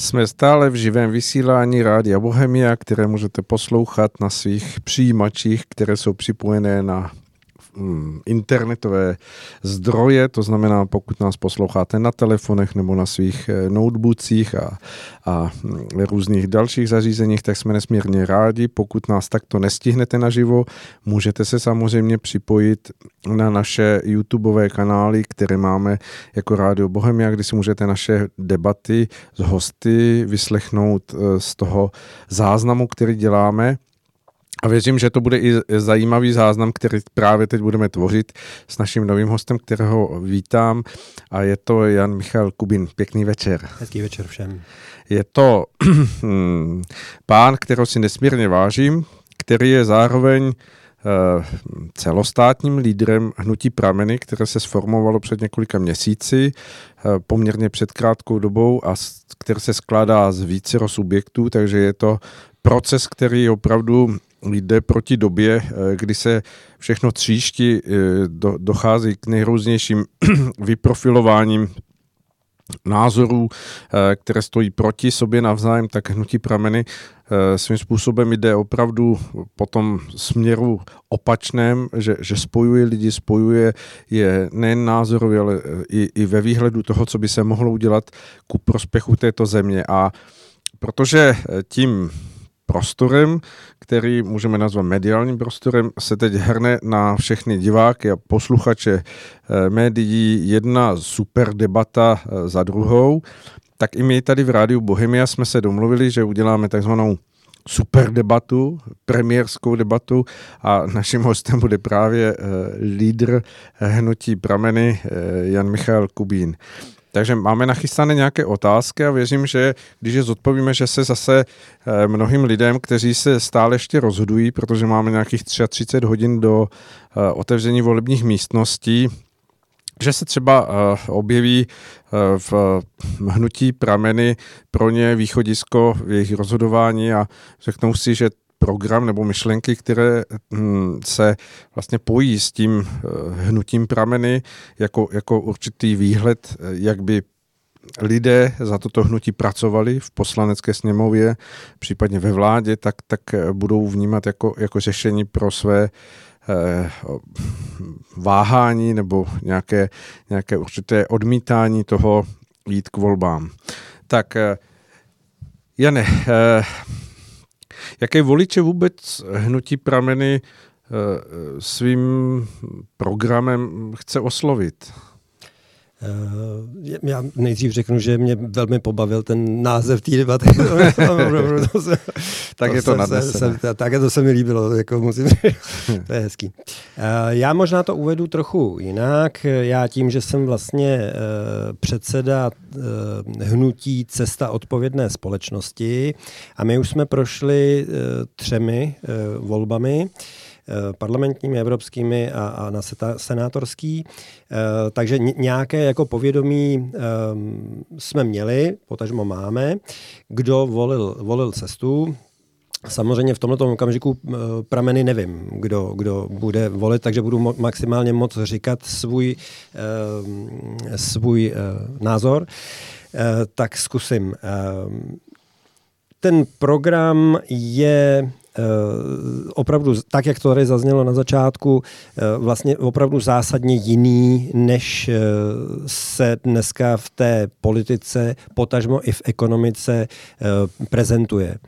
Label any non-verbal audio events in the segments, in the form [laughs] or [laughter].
Jsme stále v živém vysílání Rádia Bohemia, které můžete poslouchat na svých přijímačích, které jsou připojené na internetové zdroje, to znamená, pokud nás posloucháte na telefonech nebo na svých eh, notebookích a, a mm, různých dalších zařízeních, tak jsme nesmírně rádi. Pokud nás takto nestihnete naživo, můžete se samozřejmě připojit na naše YouTubeové kanály, které máme jako Rádio Bohemia, kde si můžete naše debaty s hosty vyslechnout eh, z toho záznamu, který děláme a věřím, že to bude i zajímavý záznam, který právě teď budeme tvořit s naším novým hostem, kterého vítám a je to Jan Michal Kubin. Pěkný večer. Hezký večer všem. Je to [clears throat] pán, kterého si nesmírně vážím, který je zároveň eh, celostátním lídrem hnutí Prameny, které se sformovalo před několika měsíci, eh, poměrně před krátkou dobou a které se skládá z více subjektů, takže je to proces, který opravdu jde proti době, eh, kdy se všechno tříští, eh, dochází k nejrůznějším [clears throat] vyprofilováním názorů, eh, které stojí proti sobě navzájem, tak hnutí prameny svým způsobem jde opravdu po tom směru opačném, že, že spojuje lidi, spojuje je nejen názorově, ale i, i ve výhledu toho, co by se mohlo udělat ku prospěchu této země. A protože tím prostorem, který můžeme nazvat mediálním prostorem, se teď hrne na všechny diváky a posluchače eh, médií jedna super debata eh, za druhou. Tak i my tady v Rádiu Bohemia jsme se domluvili, že uděláme takzvanou super debatu, premiérskou debatu a naším hostem bude právě eh, lídr hnutí Prameny Jan Michal Kubín. Takže máme nachystané nějaké otázky a věřím, že když je zodpovíme, že se zase eh, mnohým lidem, kteří se stále ještě rozhodují, protože máme nějakých 33 hodin do eh, otevření volebních místností, že se třeba uh, objeví v hnutí prameny pro ně východisko v jejich rozhodování a řeknou si, že program nebo myšlenky, které hm, se vlastně pojí s tím eh, hnutím prameny jako, jako určitý výhled, eh, jak by lidé za toto hnutí pracovali v poslanecké sněmově, případně ve vládě, tak, tak eh, budou vnímat jako, jako řešení pro své eh, váhání nebo nějaké, nějaké určité odmítání toho jít k volbám. Tak eh, Jane, eh, Jaké voliče vůbec hnutí prameny eh, svým programem chce oslovit? Uh, já nejdřív řeknu, že mě velmi pobavil ten název té debaty. [laughs] tak je to nadnesené. Tak to se mi líbilo, jako musím [laughs] to je hezký. Uh, já možná to uvedu trochu jinak. Já tím, že jsem vlastně uh, předseda hnutí Cesta odpovědné společnosti a my už jsme prošli třemi volbami, Eh, parlamentními, evropskými a, a na senátorský. Eh, takže nějaké jako povědomí ehm, jsme měli, potažmo máme, kdo volil, volil cestu, Samozřejmě v tomto okamžiku eh, prameny nevím, kdo, kdo bude volit, takže budu mo- maximálně moc říkat svůj, svůj názor. Tak zkusím. Ten program je Eh, opravdu, tak jak to tady zaznělo na začátku, eh, vlastně opravdu zásadně jiný, než eh, se dneska v té politice, potažmo i v ekonomice prezentuje.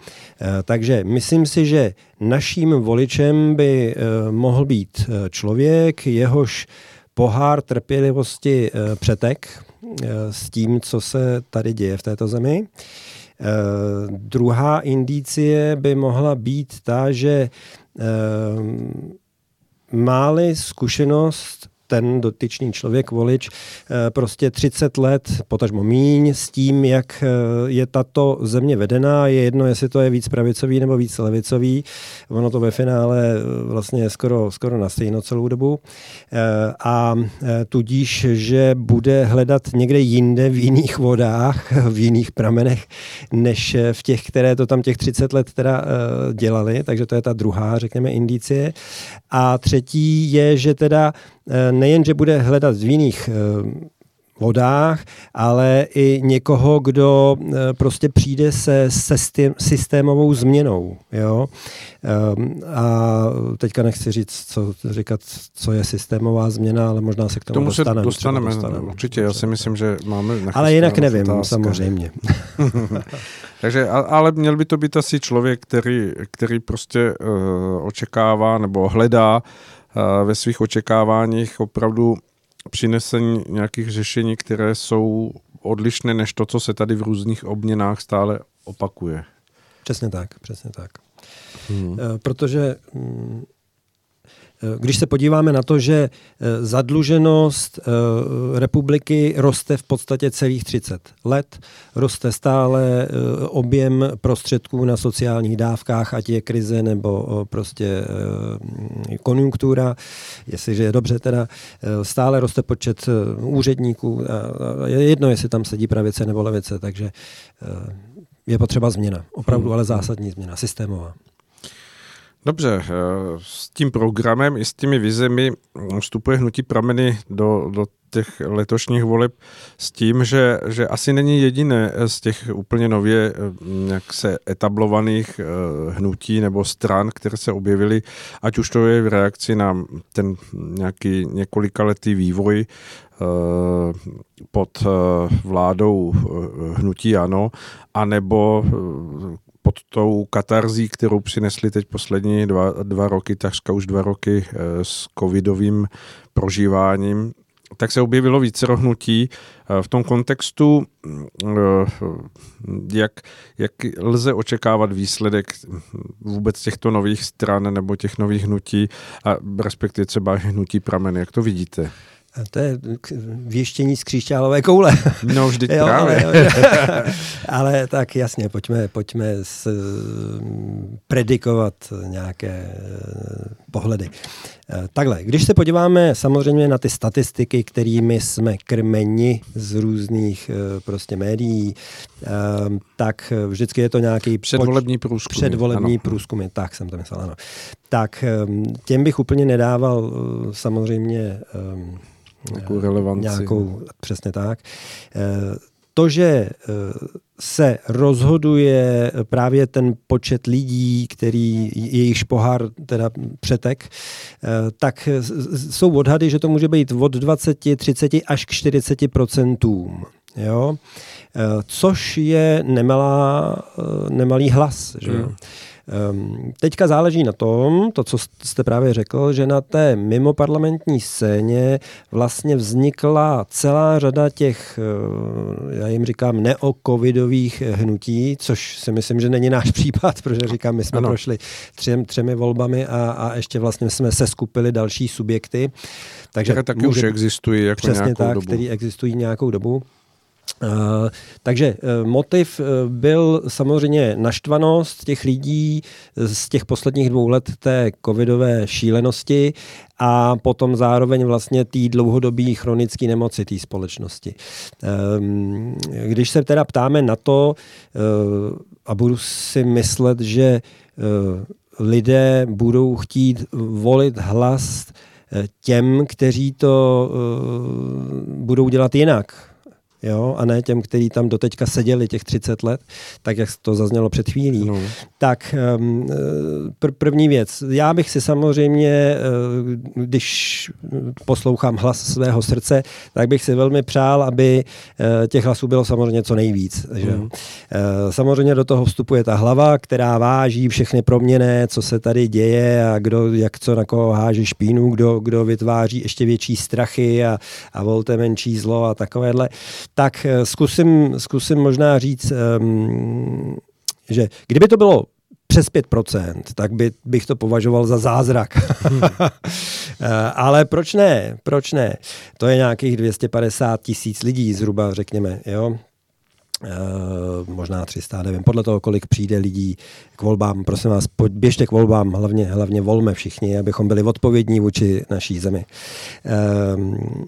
Takže myslím si, že naším voličem by mohl být člověk, jehož pohár trpělivosti přetek s tím, co se tady děje v této zemi. Druhá indicie by mohla být ta, že uh, máli zkušenost ten dotyčný člověk, volič, eh, prostě 30 let, potažmo míň, s tím, jak eh, je tato země vedená. Je jedno, jestli to je víc pravicový nebo víc levicový. Ono to ve finále eh, vlastně je skoro, skoro na stejno celou dobu. A tudíž, že bude hledat někde jinde v jiných vodách, [laughs] v jiných pramenech, než v těch, které to tam těch 30 let teda dělali. Takže to je ta druhá, řekněme, indicie. A třetí je, že teda nejen, že bude hledat v jiných eh, vodách, ale i někoho, kdo prostě přijde se systémovou změnou. Jo? Ehm, a teďka nechci říct, co říkat, co je systémová změna, ale možná se k tomu, tomu dostaneme. Se dostaneme, dostaneme. Určitě, já si myslím, že máme... Ale jinak nevím, otázka. samozřejmě. [laughs] [laughs] Takže, ale měl by to být asi člověk, který, který prostě uh, očekává nebo hledá uh, ve svých očekáváních opravdu přinesení nějakých řešení, které jsou odlišné než to, co se tady v různých obměnách stále opakuje. Přesně tak, přesně tak. Hmm. Eh, protože mm, eh, když se podíváme na to, že eh, zadluženost republiky roste v podstatě celých 30 let, roste stále objem prostředků na sociálních dávkách, ať je krize nebo prostě konjunktura, jestliže je dobře teda, stále roste počet úředníků, je jedno, jestli tam sedí pravice nebo levice, takže je potřeba změna, opravdu hmm. ale zásadní změna, systémová. Dobře, eh, s tím programem i s těmi vizemi vstupuje hnutí prameny do, do těch letošních voleb s tím, že, že asi není jediné z těch úplně nově eh, jak se etablovaných eh, hnutí nebo stran, které se objevily, ať už to je v reakci na ten nějaký několikaletý vývoj pod vládou hnutí ANO, anebo pod tou katarzí, kterou přinesli teď poslední dva, dva roky, takřka už dva roky eh, s covidovým prožíváním, tak se objevilo více rohnutí. Eh, v tom kontextu, eh, jak, jak lze očekávat výsledek vůbec těchto nových stran nebo těch nových hnutí, a respektive třeba hnutí prameny, jak to vidíte? To je věštění z křišťálové koule. [laughs] No, vždyť [laughs] jo, právě. Ale, [laughs] ale tak jasně, pojďme, pojďme s, predikovat nějaké eh, pohledy. Eh, takhle, když se podíváme samozřejmě na ty statistiky, kterými jsme krmeni z různých eh, prostě médií, tak vždycky je to nějaký předvolební průzkum. Předvolební ano. průzkumy, tak jsem to myslel, ano. Tak těm bych úplně nedával samozřejmě Nějakou relevanci. Nějakou, přesně tak. Eh, to, že eh, se rozhoduje právě ten počet lidí, který jejichž pohár teda přetek, eh, tak jsou odhady, že to může být od 20, 30 až k 40 procentům. Jo? Což je nemalá, nemalý hlas. Že? Hmm. Um, teďka záleží na tom, to, co jste právě řekl, že na té mimoparlamentní scéně vlastně vznikla celá řada těch, eh, já jim říkám, neocovidových hnutí, což si myslím, že není náš [laughs] případ, protože říkám, my jsme ano. prošli třem, třemi volbami a, a ještě vlastně jsme se skupili další subjekty. Takže taky může, už existují jako přesně nějakou tak, dobu. který existují nějakou dobu. Uh, takže uh, motiv uh, byl samozřejmě naštvanost těch lidí z těch posledních dvou let té covidové šílenosti a potom zároveň vlastně té dlouhodobé chronické nemoci té společnosti. Um, když se teda ptáme na to, a budu si myslet, že lidé budou chtít volit hlas těm, kteří to budou dělat jinak, jo, a ne těm, kteří tam doteďka seděli těch 30 let, tak jak to zaznělo před chvílí. No. Tak um, pr- první věc. Já bych si samozřejmě, uh, když poslouchám hlas svého srdce, tak bych si velmi přál, aby uh, těch hlasů bylo samozřejmě co nejvíc. Že? Mm. Samozřejmě do toho vstupuje ta hlava, která váží všechny proměny, co se tady děje a kdo, jak co na koho háže špínu, kdo, kdo vytváří ještě větší strachy a, a volte menší zlo a takovéhle tak eh, zkusím, zkusím možná říct, um, že kdyby to bylo přes 5%, tak by, bych to považoval za zázrak. Hmm. [laughs] Ale proč ne? Proč ne? To je nějakých 250 tisíc lidí zhruba, řekněme. Jo? Uh, možná 300, nevím, podle toho, kolik přijde lidí k volbám. Prosím vás, běžte k volbám, hlavně, hlavně volme všichni, abychom byli odpovědní vůči naší zemi. Uh,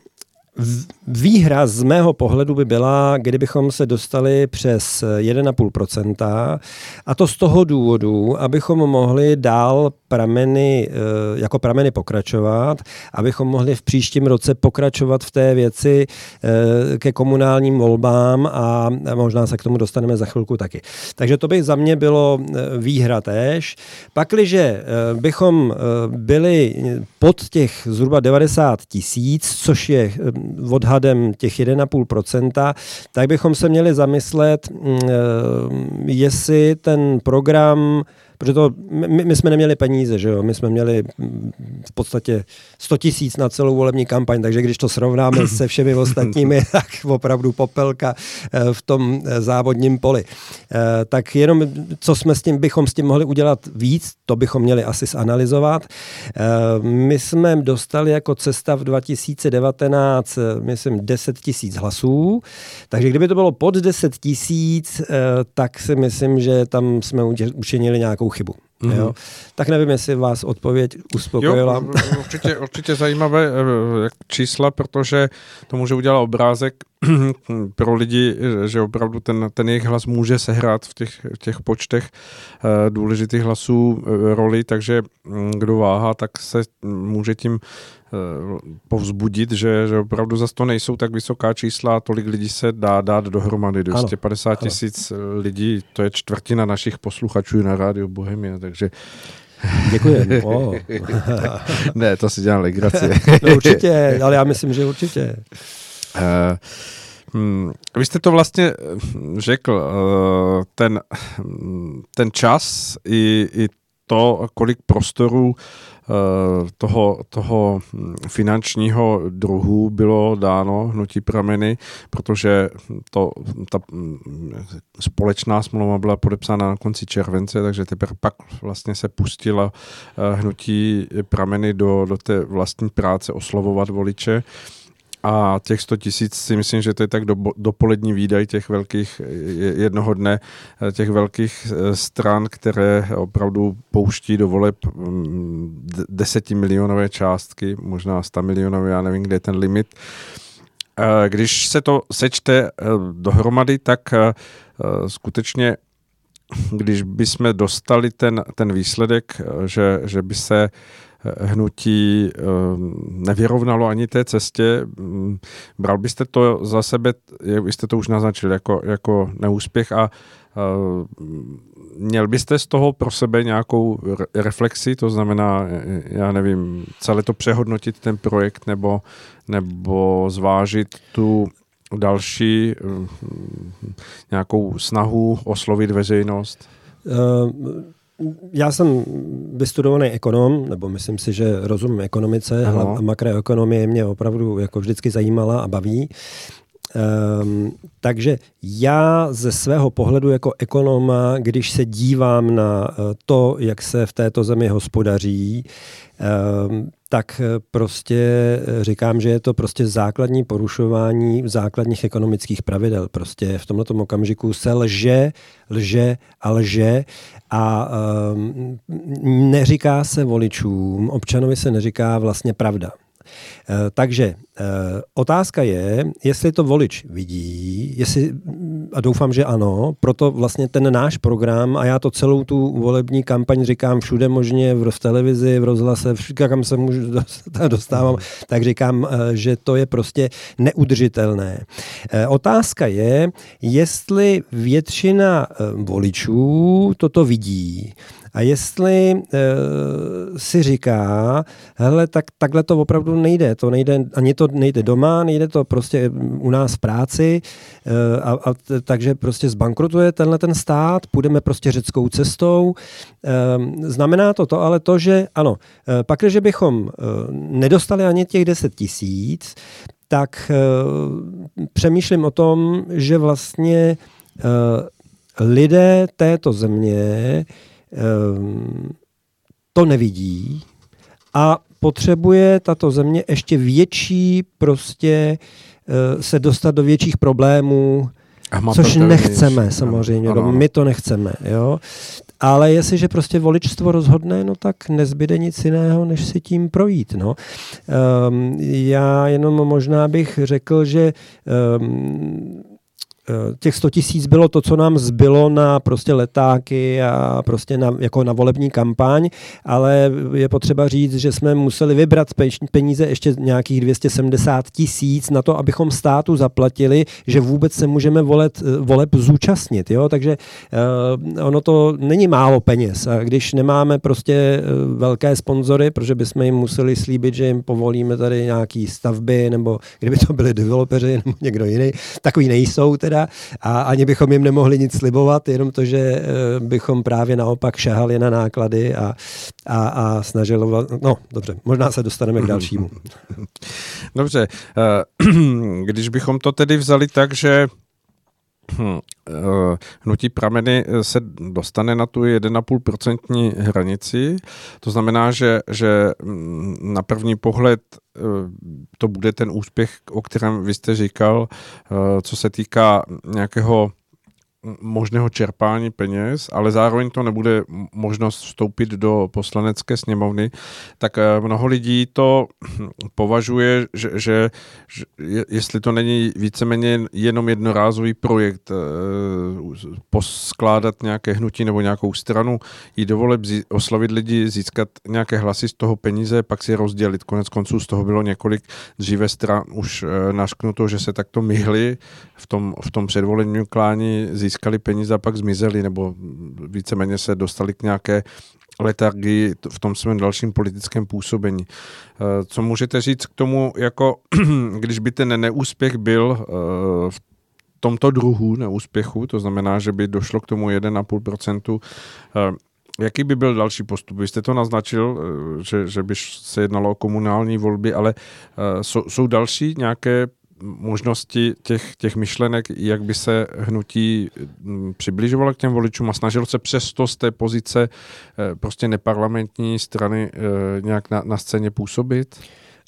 Výhra z mého pohledu by byla, kdybychom se dostali přes 1,5%, a to z toho důvodu, abychom mohli dál prameny, eh, jako prameny pokračovat, abychom mohli v příštím roce pokračovat v té věci eh, ke komunálním volbám a možná se k tomu dostaneme za chvilku taky. Takže to by za mě bylo eh, výhra též. Pakliže bychom byli pod těch zhruba 90 tisíc, což je odhadem těch 1,5%, tak bychom se měli zamyslet, mm, jestli ten program protože to, my, my jsme neměli peníze, že jo, my jsme měli v podstatě 100 tisíc na celou volební kampaň, takže když to srovnáme [clears throat] se všemi ostatními, [laughs] tak opravdu popelka eh, v tom eh, závodním poli. Eh, tak jenom, co jsme s tím, bychom s tím mohli udělat víc, to bychom měli asi zanalizovat. My jsme dostali jako cesta v 2019, myslím, 10 tisíc hlasů, takže kdyby to bylo pod 10 tisíc, tak si myslím, že tam jsme učinili nějakou chybu. Mm-hmm. Jo? Tak nevím, jestli vás odpověď uspokojila. Jo, určitě, určitě zajímavé eh, čísla, protože to může udělat obrázek [clears throat] pro lidi, že opravdu ten, ten jejich hlas může sehrát v těch, v těch počtech uh, důležitých hlasů uh, roli, takže um, kdo váhá, tak se může tím uh, povzbudit, že, že opravdu zase to nejsou tak vysoká čísla, tolik lidí se dá dát dohromady. 250 tisíc lidí, to je čtvrtina našich posluchačů na rádiu Bohemia, takže Děkuji. [laughs] Oh. ne, to si dělám legraci. no určitě, ale já myslím, že určitě. Uh, vy jste to vlastně eh, řekl, uh, ten, ten čas i, i to, kolik prostoru uh, toho, toho finančního druhu bylo dáno hnutí prameny, protože to, ta společná smlouva byla podepsána na konci července, takže teprve pak vlastně se pustila hnutí prameny do, do té vlastní práce oslovovat voliče. A těch 100 tisíc si myslím, že to je tak do, dopolední výdaj těch velkých, jednoho dne, eh, těch velkých eh, stran, které opravdu pouští do voleb mm, desetimilionové částky, možná 100 milionové, já nevím, kde je ten limit. Eh, když se to sečte dohromady, tak skutečně když bychom dostali ten, ten výsledek, že, že by se hnutí ehm, nevyrovnalo ani té cestě. Mm, bral byste to za sebe, jak jste to už naznačili, jako, jako neúspěch a ehm, měl byste z toho pro sebe nějakou reflexi, to znamená, já nevím, celé to přehodnotit ten projekt nebo, nebo zvážit tu další ehm, nějakou snahu oslovit veřejnost? Uh, já jsem vystudovaný ekonom, nebo myslím si, že rozumím ekonomice, a makroekonomie mě opravdu jako vždycky zajímala a baví. Um, takže já ze svého pohledu jako ekonoma, když se dívám na eh, to, jak se v této zemi hospodaří, um, tak eh, prostě eh, říkám, že je to prostě základní porušování základních ekonomických pravidel. Prostě v tomto okamžiku se lže, lže a lže a um, neříká se voličům, občanovi se neříká vlastně pravda. Eh, takže otázka je, jestli to volič vidí, jestli, a doufám, že ano, proto vlastně ten náš program, a já to celou tu volební kampaň říkám všude možně, v, televizi, v rozhlase, všude, kam se můžu dostávám, tak říkám, eh, že to je prostě neudržitelné. Otázka je, jestli většina voličů toto vidí. A jestli e, si říká, hele, tak takhle to opravdu nejde, to nejde, ani to nejde doma, nejde to prostě u nás v práci, e, a, a takže prostě zbankrutuje tenhle ten stát, půjdeme prostě řeckou cestou. E, znamená to to ale to, že ano, e, pak, když bychom nedostali ani těch 10 tisíc, tak přemýšlím o tom, že vlastně lidé této země Ehm, to nevidí a potřebuje tato země ještě větší prostě eh, se dostat do větších problémů, což nechceme samozřejmě, ano, ano. my to nechceme. Jo? ale jestliže prostě voličstvo rozhodne, no tak nezbyde nic jiného, než si tím projít. No. Um, já jenom možná bych řekl, že um, těch 100 tisíc bylo to, co nám zbylo na prostě letáky a prostě na, jako na volební kampaň, ale je potřeba říct, že jsme museli vybrat peníze ještě nějakých 270 tisíc na to, abychom státu zaplatili, že vůbec se můžeme volet, eh, voleb zúčastnit. Jo? Takže uh, ono to není málo peněz. A když nemáme prostě velké sponzory, protože bychom jim museli slíbit, že jim povolíme tady nějaký stavby, nebo kdyby to byli developeři nebo někdo jiný, takový nejsou teda, a ani bychom jim nemohli nic slibovat, jenom to, že eh, bychom právě naopak šahali na náklady a, a, a snažili, no dobře, možná se dostaneme k dalšímu. [laughs] Dobře, eh, [clears throat] když bychom to tedy vzali tak, že hm, eh, hnutí prameny se dostane na tu 1,5% hranici. To znamená, že, že hm, na první pohled Eh, to bude ten úspěch, o kterém vy jste říkal, eh, co se týká nějakého možného čerpání peněz, ale zároveň to nebude možnost vstoupit do poslanecké sněmovny, tak eh, mnoho lidí to [clears throat] považuje, že, že, že jestli to není víceméně jenom jednorázový projekt, eh, poskládat nějaké hnutí nebo nějakou stranu, jít do voleb, oslavit lidi, získat nějaké hlasy z toho peníze, pak si rozdělit. Konec konců z toho bylo několik dříve stran už eh, našknuto, že se takto myhli v tom, v tom předvolení klání, získali peníze a pak zmizeli, nebo víceméně se dostali k nějaké letargii v tom svém dalším politickém působení. Eh, co můžete říct k tomu, jako [clears throat] když by ten neúspěch byl eh, v tomto druhu neúspěchu, to znamená, že by došlo k tomu 1,5%, eh, Jaký by byl další postup? Vy jste to naznačil, že, že by se jednalo o komunální volby, ale jsou, jsou další nějaké možnosti těch, těch myšlenek, jak by se hnutí mm, přibližovalo k těm voličům a snažil se přesto z té pozice eh, prostě neparlamentní strany eh, nějak na, na scéně působit?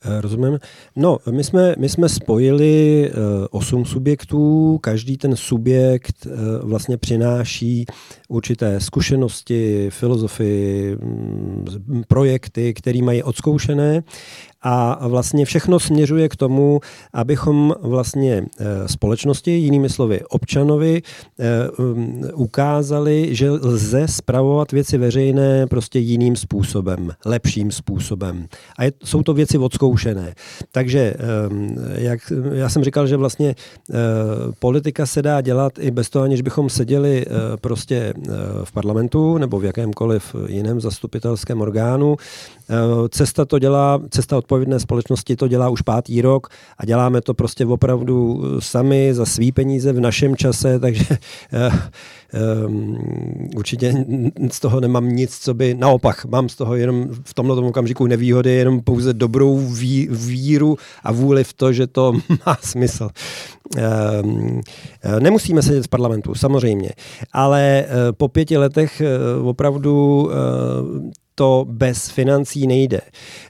Eh, rozumím. No, my jsme, my jsme spojili osm subjektů, každý ten subjekt vlastně přináší určité zkušenosti, filozofii, um, projekty, které mají odzkoušené a vlastně všechno směřuje k tomu, abychom vlastně eh, společnosti, jinými slovy občanovi, eh, um, ukázali, že lze spravovat věci veřejné prostě jiným způsobem, lepším způsobem. A je, jsou to věci odzkoušené. Takže, ehm, jak já jsem říkal, že vlastně eh, politika se dá dělat i bez toho, aniž bychom seděli prostě v parlamentu nebo v jakémkoliv jiném zastupitelském orgánu. Cesta to dělá, cesta odpovědnosti odpovědné společnosti to dělá už pátý rok a děláme to prostě opravdu eh, sami za svý peníze v našem čase, [laughs] takže um, určitě z toho nemám nic, co by, naopak, mám z toho jenom v tomhle okamžiku nevýhody, jenom pouze dobrou ví, víru a vůli v to, že to [laughs] má smysl. Um, nemusíme sedět v parlamentu, samozřejmě, ale po pěti letech opravdu to bez financí nejde.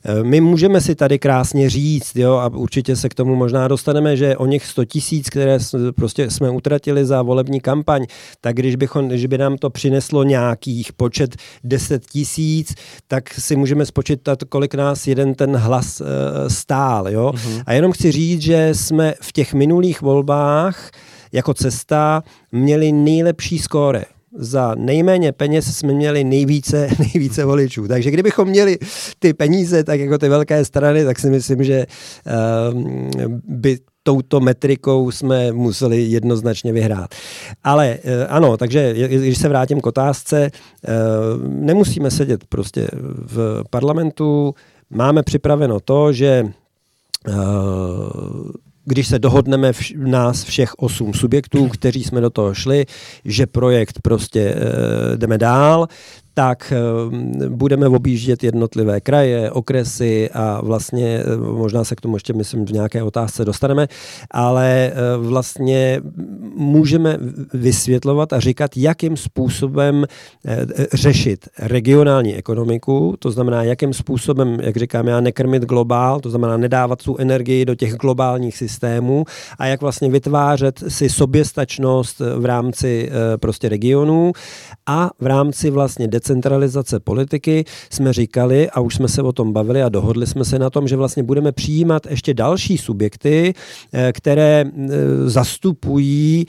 Eh, my můžeme si tady krásně říct, jo, a určitě se k tomu možná dostaneme, že o něch 100 tisíc, které prostě jsme utratili za volební kampaň, tak když, bychom, když by nám to přineslo nějakých počet 10 tisíc, tak si můžeme spočítat, kolik nás jeden ten hlas uh, stál. Jo? Uh-huh. A jenom chci říct, že jsme v těch minulých volbách jako cesta měli nejlepší skóre za nejméně peněz jsme měli nejvíce, [laughs] nejvíce voličů. Takže kdybychom měli ty peníze, tak jako ty velké strany, tak si myslím, že uh, by touto metrikou jsme museli jednoznačně vyhrát. Ale uh, ano, takže když se vrátím k otázce, uh, nemusíme sedět prostě v parlamentu, máme připraveno to, že uh, když se dohodneme v, nás všech osm subjektů, kteří jsme do toho šli, že projekt prostě e, jdeme dál, tak budeme objíždět jednotlivé kraje, okresy a vlastně možná se k tomu ještě myslím v nějaké otázce dostaneme, ale vlastně můžeme vysvětlovat a říkat, jakým způsobem řešit regionální ekonomiku, to znamená, jakým způsobem, jak říkám já, nekrmit globál, to znamená nedávat tu energii do těch globálních systémů a jak vlastně vytvářet si soběstačnost v rámci eh, prostě regionů a v rámci vlastně decentralizace politiky jsme říkali a už jsme se o tom bavili a dohodli jsme se na tom, že vlastně budeme přijímat ještě další subjekty, eh, které eh, zastupují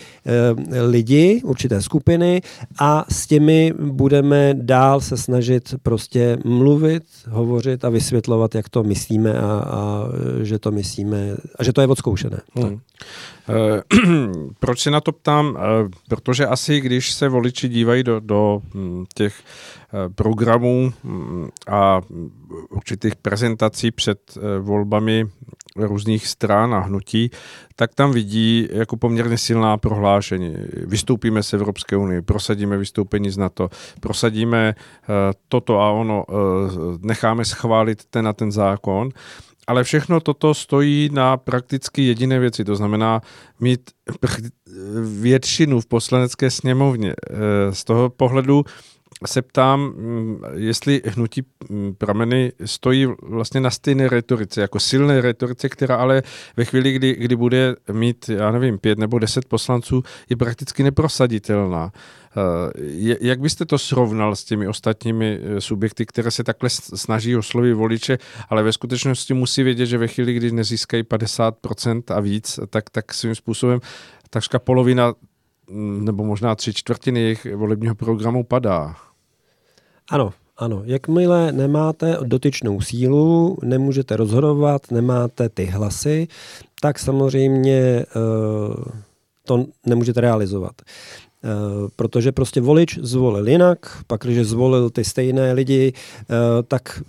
lidi, určité skupiny a s těmi budeme dál se snažit prostě mluvit, hovořit a vysvětlovat, jak to myslíme a, a že to myslíme a že to je odzkoušené. Hmm. Eh, [clears throat] proč se na to ptám? Eh, protože asi, když se voliči dívají do, do hm, těch eh, programů hm, a určitých prezentací před volbami různých stran a hnutí, tak tam vidí jako poměrně silná prohlášení. Vystoupíme z Evropské unie, prosadíme vystoupení z NATO, prosadíme toto a ono, necháme schválit ten a ten zákon ale všechno toto stojí na prakticky jediné věci, to znamená mít většinu v poslanecké sněmovně. Eh, z toho pohledu se ptám, mm, jestli hnutí mm, prameny stojí vlastně na stejné retorice, jako silné retorice, která ale ve chvíli, kdy, kdy bude mít, já nevím, pět nebo deset poslanců, je prakticky neprosaditelná. Eh, jak byste to srovnal s těmi ostatními eh, subjekty, které se takhle snaží oslovit voliče, ale ve skutečnosti musí vědět, že ve chvíli, kdy nezískají 50% a víc, tak, tak svým způsobem takřka polovina nebo možná tři čtvrtiny jejich volebního programu padá. Ano, ano, jakmile nemáte dotyčnou sílu, nemůžete rozhodovat, nemáte ty hlasy, tak samozřejmě uh, to nemůžete realizovat. Uh, protože prostě volič zvolil jinak, pak když zvolil ty stejné lidi, uh, tak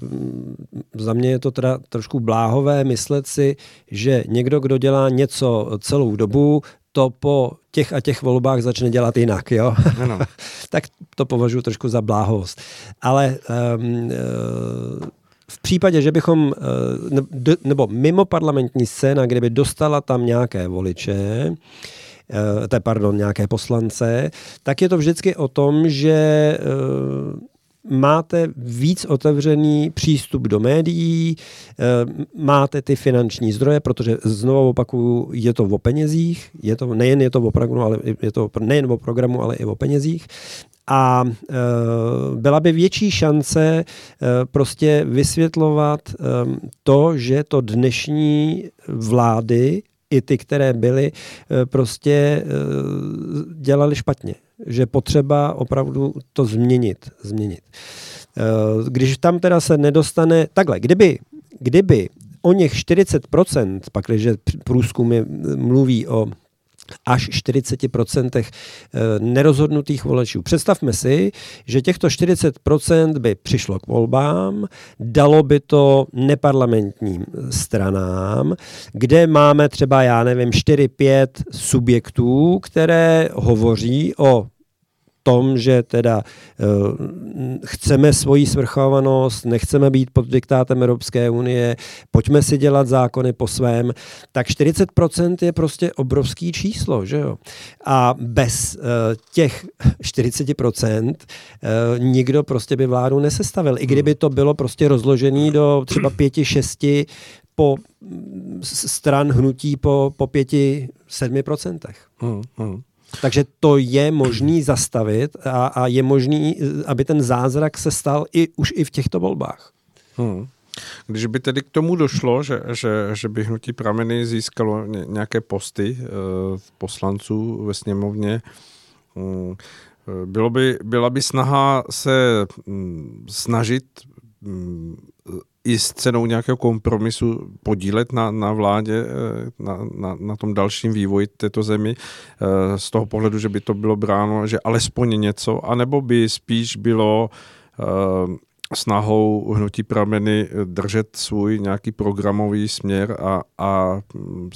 za mě je to teda trošku bláhové myslet si, že někdo, kdo dělá něco celou dobu, to po těch a těch volbách začne dělat jinak, jo? Ano. [laughs] tak to považuji trošku za bláhost. Ale um, v případě, že bychom, eh, nebo mimo parlamentní scéna, kdyby dostala tam nějaké voliče, te, pardon, nějaké poslance, tak je to vždycky o tom, že máte víc otevřený přístup do médií, eh, máte ty finanční zdroje, protože znovu opakuju, je to o penězích, je to, nejen je to o programu, ale je to nejen o programu, ale i o penězích. A e, byla by větší šance e, prostě vysvětlovat e, to, že to dnešní vlády i ty, které byly, prostě dělali špatně že potřeba opravdu to změnit. změnit. Eh, když tam teda se nedostane, takhle, kdyby, kdyby o něch 40%, pak když průzkumy mluví o až 40% eh, nerozhodnutých voličů. Představme si, že těchto 40% by přišlo k volbám, dalo by to neparlamentním stranám, kde máme třeba, já nevím, 4-5 subjektů, které hovoří o tom, že teda uh, chceme svoji svrchovanost, nechceme být pod diktátem Evropské unie, pojďme si dělat zákony po svém, tak 40% je prostě obrovský číslo, že jo? A bez uh, těch 40% uh, eh, nikdo prostě by vládu nesestavil. I kdyby to bylo prostě rozložený do třeba pěti, šesti po stran hnutí po, po pěti, sedmi procentech. Hmm, hmm. Takže to je možný zastavit a, a je možný, aby ten zázrak se stal i už i v těchto volbách. Hmm. Když by tedy k tomu došlo, že, že, že by hnutí prameny získalo nějaké posty e, poslanců ve sněmovně, mm, bylo by, byla by snaha se mm, snažit mm, i s cenou nějakého kompromisu podílet na, na vládě, eh, na, na, na tom dalším vývoji této zemi, eh, z toho pohledu, že by to bylo bráno, že alespoň něco, anebo by spíš bylo eh, snahou hnutí prameny držet svůj nějaký programový směr a, a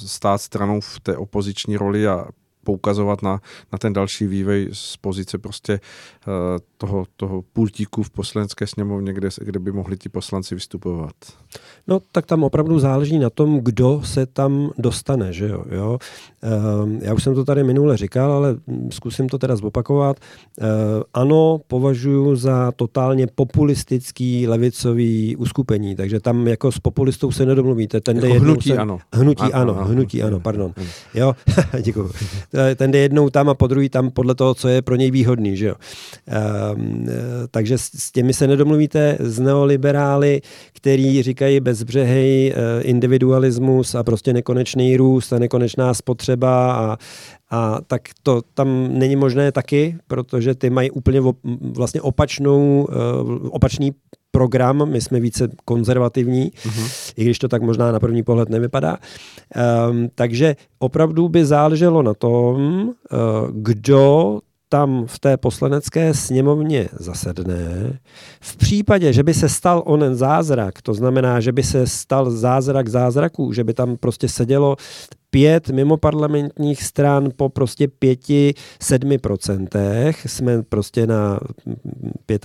stát stranou v té opoziční roli a poukazovat na, na ten další vývoj z pozice prostě toho, toho pultíku v poslanecké sněmovně, kde, kde by mohli ti poslanci vystupovat? No, tak tam opravdu záleží na tom, kdo se tam dostane, že jo. jo? Ehm, já už jsem to tady minule říkal, ale zkusím to teda zopakovat. Ehm, ano, považuji za totálně populistický levicový uskupení, takže tam jako s populistou se nedomluvíte. Ten jako hnutí se... ano. Hnutí ano, ano, ano hnutí ano, pardon. Jo, [laughs] děkuji. Ten jde jednou tam a po druhý tam podle toho, co je pro něj výhodný, že jo. Ehm, takže s těmi se nedomluvíte z neoliberály, který říkají bezbřehej eh, individualismus a prostě nekonečný růst a nekonečná spotřeba a, a tak to tam není možné taky, protože ty mají úplně vlastně opačnou, eh, opačný program, my jsme více konzervativní, uh-huh. i když to tak možná na první pohled nevypadá. Um, takže opravdu by záleželo na tom, uh, kdo tam v té poslanecké sněmovně zasedne. V případě, že by se stal onen zázrak, to znamená, že by se stal zázrak zázraků, že by tam prostě sedělo pět mimoparlamentních stran po prostě pěti, sedmi procentech, jsme prostě na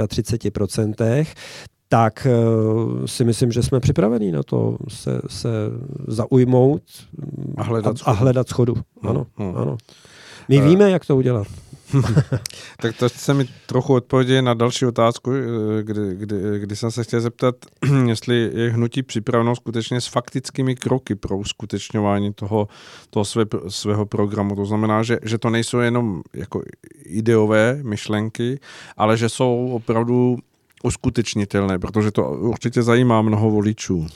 35 procentech, tak uh, si myslím, že jsme připraveni na to se, se zaujmout a hledat schodu. A hledat schodu. Ano, hmm. ano. My víme, jak to udělat. [laughs] tak to se mi trochu odpovědět na další otázku, eh, kdy, kdy, kdy jsem se chtěl zeptat, [clears throat] jestli je hnutí připraveno skutečně s faktickými kroky pro uskutečňování toho, toho své, svého programu. To znamená, že, že to nejsou jenom jako ideové myšlenky, ale že jsou opravdu uskutečnitelné, protože to určitě zajímá mnoho voličů.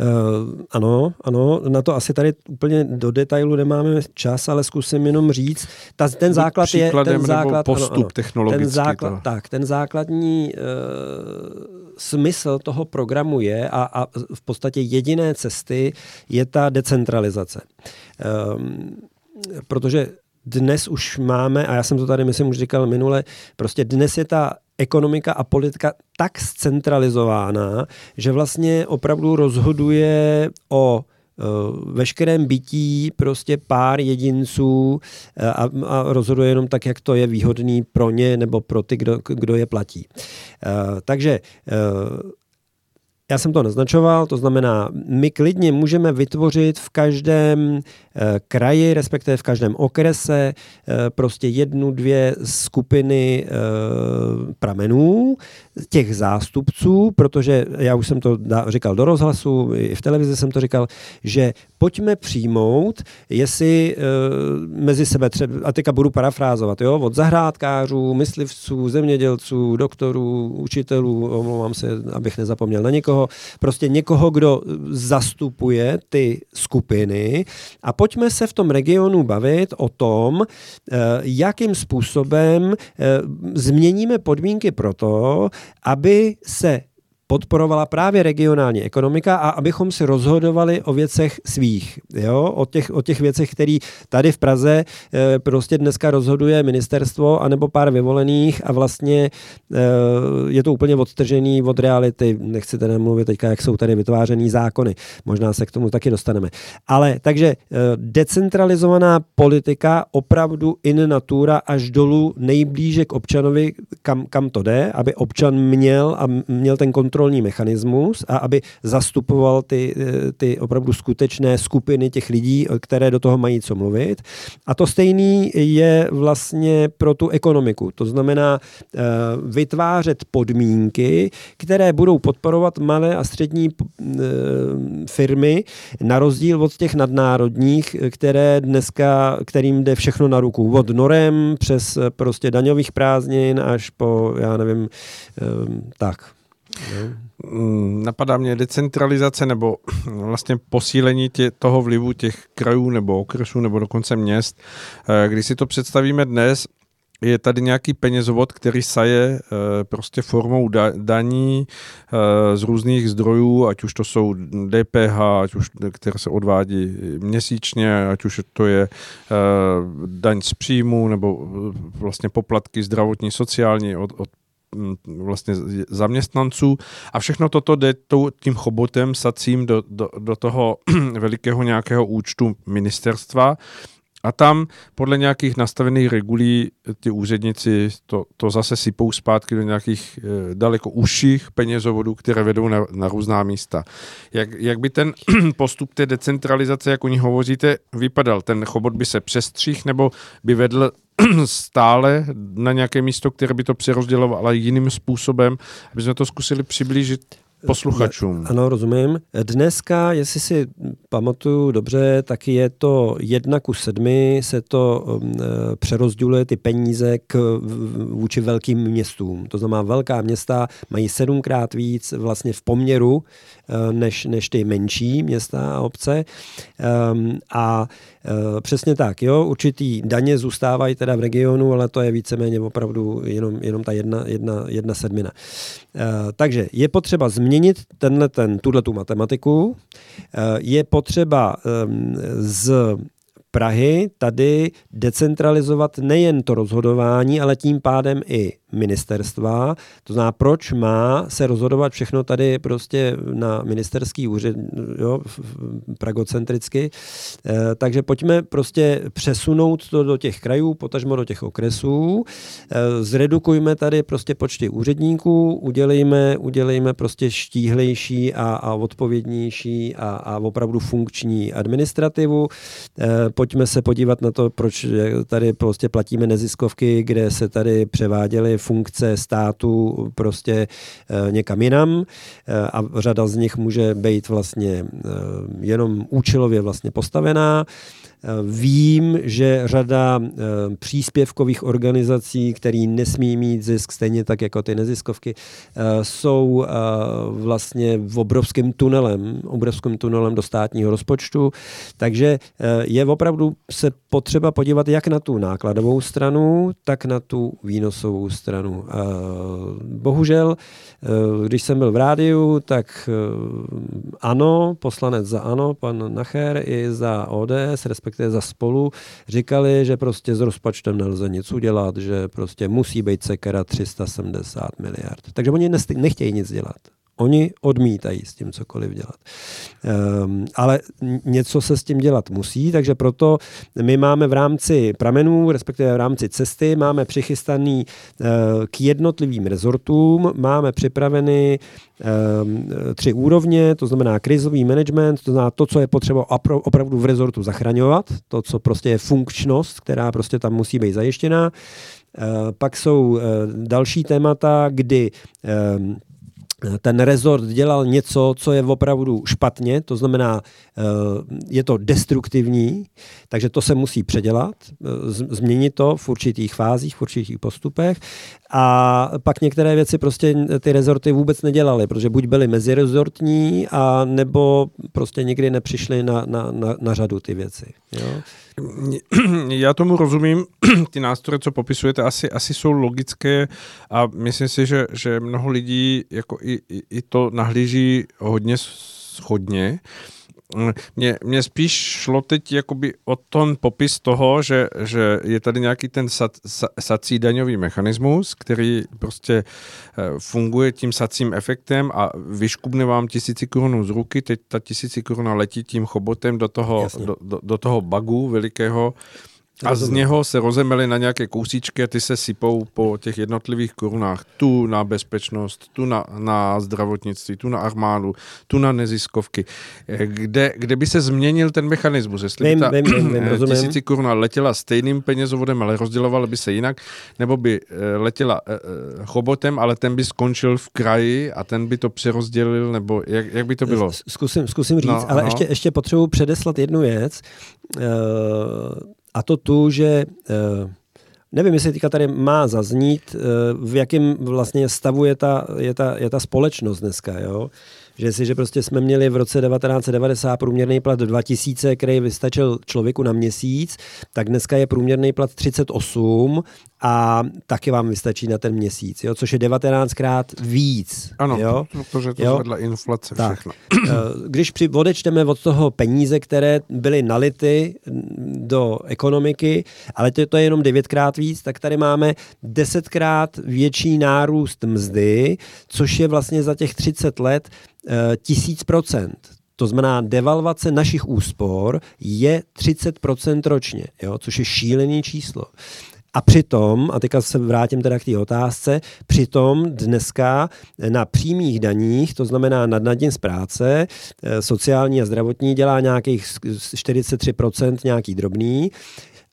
Uh, ano, ano, na to asi tady úplně do detailu nemáme čas, ale zkusím jenom říct, ta, ten základ je ten základ, postup ano, ano, technologický. Ten základ, to. tak, ten základní uh, smysl toho programu je a, a v podstatě jediné cesty je ta decentralizace. Um, protože dnes už máme, a já jsem to tady myslím už říkal minule, prostě dnes je ta ekonomika a politika tak zcentralizována, že vlastně opravdu rozhoduje o e, veškerém bytí prostě pár jedinců e, a, a rozhoduje jenom tak, jak to je výhodný pro ně nebo pro ty, kdo, kdo je platí. E, takže já jsem to naznačoval, to znamená, my klidně můžeme vytvořit v každém Eh, kraji, respektive v každém okrese, eh, prostě jednu, dvě skupiny eh, pramenů, těch zástupců, protože já už jsem to říkal do rozhlasu, i v televizi jsem to říkal, že pojďme přijmout, jestli mezi sebe třeba, a teďka budu parafrázovat, jo, od zahrádkářů, myslivců, zemědělců, doktorů, učitelů, omlouvám se, abych nezapomněl na někoho, prostě někoho, kdo zastupuje ty skupiny. A pojď pojďme se v tom regionu bavit o tom, eh, jakým způsobem eh, změníme podmínky pro to, aby se podporovala právě regionální ekonomika a abychom si rozhodovali o věcech svých, jo? O, těch, o těch věcech, které tady v Praze e, prostě dneska rozhoduje ministerstvo anebo pár vyvolených a vlastně e, je to úplně odtržený od reality. Nechci tedy mluvit teďka, jak jsou tady vytvářený zákony. Možná se k tomu taky dostaneme. Ale takže e, decentralizovaná politika opravdu in natura až dolů nejblíže k občanovi, kam, kam to jde, aby občan měl a měl ten kontrol kontrolní mechanismus a aby zastupoval ty, eh, ty opravdu skutečné skupiny těch lidí, které do toho mají co mluvit. A to stejný je vlastně pro tu ekonomiku. To znamená eh, vytvářet podmínky, které budou podporovat malé a střední eh, firmy, na rozdíl od těch nadnárodních, které dneska, kterým jde všechno na ruku. Od norem přes prostě daňových prázdnin až po, já nevím, tak. No. Napadá mě decentralizace nebo vlastně posílení tě, toho vlivu těch krajů nebo okresů nebo dokonce měst. Eh, když si to představíme dnes, je tady nějaký penězovod, který saje eh, prostě formou daní eh, z různých zdrojů, ať už to jsou DPH, ať už, které se odvádí měsíčně, ať už to je daň z příjmu nebo vlastně poplatky zdravotní, sociální od, od Mm, vlastně zaměstnanců a všechno toto jde tím chobotem sacím do, do, do toho [clears throat] velikého nějakého účtu ministerstva A tam podle nějakých nastavených regulí ty úředníci to, to zase sypou zpátky do nějakých e, daleko užších penězovodů, které vedou na, na různá místa. Jak, jak by ten [clears throat] postup té decentralizace, jak o ní hovoříte, vypadal? Ten chobot by se přestřih nebo by vedl [clears throat] stále na nějaké místo, které by to přerozdělovalo, ale jiným způsobem, aby jsme to zkusili přiblížit posluchačům. Ano, rozumím. Dneska, jestli si pamatuju dobře, tak je to jedna ku sedmi, se to um, přerozděluje ty peníze k, vůči velkým městům. To znamená, velká města mají sedmkrát víc vlastně v poměru než, než ty menší města a obce. Um, a e, přesně tak, jo, určitý daně zůstávají teda v regionu, ale to je víceméně opravdu jenom, jenom ta jedna, jedna, jedna sedmina. Takže je potřeba změnit tenhle, ten, tuhle tu matematiku. Eh, je potřeba ehm, z Prahy tady decentralizovat nejen to rozhodování, ale tím pádem i ministerstva. To znamená, proč má se rozhodovat všechno tady prostě na ministerský úřad, jo, pragocentricky. E, takže pojďme prostě přesunout to do těch krajů, potažmo do těch okresů. E, zredukujme tady prostě počty úředníků, udělejme, udělejme prostě štíhlejší a, a odpovědnější a, a opravdu funkční administrativu. E, pojďme se podívat na to, proč tady prostě platíme neziskovky, kde se tady převáděly funkce státu prostě eh, někam jinam eh, a řada z nich může být vlastně eh, jenom účelově vlastně postavená. Vím, že řada příspěvkových organizací, které nesmí mít zisk, stejně tak jako ty neziskovky, jsou vlastně v obrovském tunelem, obrovským tunelem do státního rozpočtu. Takže je opravdu se potřeba podívat jak na tu nákladovou stranu, tak na tu výnosovou stranu. Bohužel, když jsem byl v rádiu, tak ano, poslanec za ano, pan Nacher i za ODS, respektive respektive za spolu, říkali, že prostě s rozpočtem nelze nic udělat, že prostě musí být sekera 370 miliard. Takže oni nechtějí nic dělat. Oni odmítají s tím cokoliv dělat. Um, ale něco se s tím dělat musí, takže proto my máme v rámci pramenů, respektive v rámci cesty, máme přichystaný uh, k jednotlivým rezortům, máme připraveny um, tři úrovně, to znamená krizový management, to znamená to, co je potřeba opravdu v rezortu zachraňovat, to, co prostě je funkčnost, která prostě tam musí být zajištěná. Uh, pak jsou uh, další témata, kdy um, ten rezort dělal něco, co je opravdu špatně, to znamená, eh, je to destruktivní, takže to se musí předělat, eh, změnit to v určitých fázích, v určitých postupech a pak některé věci prostě ty rezorty vůbec nedělaly, protože buď byly mezirezortní, a nebo prostě nikdy nepřišly na, na, na, na řadu ty věci. Jo? [clears throat] Já tomu rozumím, [clears throat] ty nástroje, co popisujete, asi, asi jsou logické a myslím si, že, že mnoho lidí jako i, i, i to nahlíží hodně schodně. Mně, mně spíš šlo teď jakoby o ten popis toho, že, že je tady nějaký ten sad, sací daňový mechanismus, který prostě eh, funguje tím sacím efektem a vyškubne vám tisíci korunů z ruky, teď ta tisíci koruna letí tím chobotem do toho, do, do, do toho bagu velikého, a z něho se rozemely na nějaké kousíčky a ty se sypou po těch jednotlivých korunách. Tu na bezpečnost, tu na, na zdravotnictví, tu na armádu, tu na neziskovky. Kde, kde by se změnil ten mechanismus? Jestli vím, by ta vím, vím, vím, tisíci koruna letěla stejným penězovodem, ale rozdělovala by se jinak, nebo by eh, letěla eh, eh, chobotem, ale ten by skončil v kraji a ten by to přerozdělil, nebo jak, jak by to bylo? Zkusím, zkusím říct, no, ale no. ještě, ještě potřebuji předeslat jednu věc. Uh, a to tu, že eh, nevím, jestli teďka tady má zaznít, eh, v jakém vlastně stavu je ta, je ta, je ta společnost dneska. Jo? že si, že prostě jsme měli v roce 1990 průměrný plat 2000, který vystačil člověku na měsíc, tak dneska je průměrný plat 38 a taky vám vystačí na ten měsíc, jo? což je 19krát víc. Ano, jo? protože to jo? vedle inflace tak. všechno. Eh, když při, odečteme od toho peníze, které byly nality do ekonomiky, ale to, to je jenom devětkrát víc, tak tady máme desetkrát větší nárůst mzdy, což je vlastně za těch 30 let Eh, tisíc procent. To znamená, devalvace našich úspor je 30% ročně, jo, což je šílený číslo. A přitom, a teďka se vrátím teda k té otázce, přitom dneska na přímých daních, to znamená nad nadně z práce, eh, sociální a zdravotní dělá nějakých 43% nějaký drobný,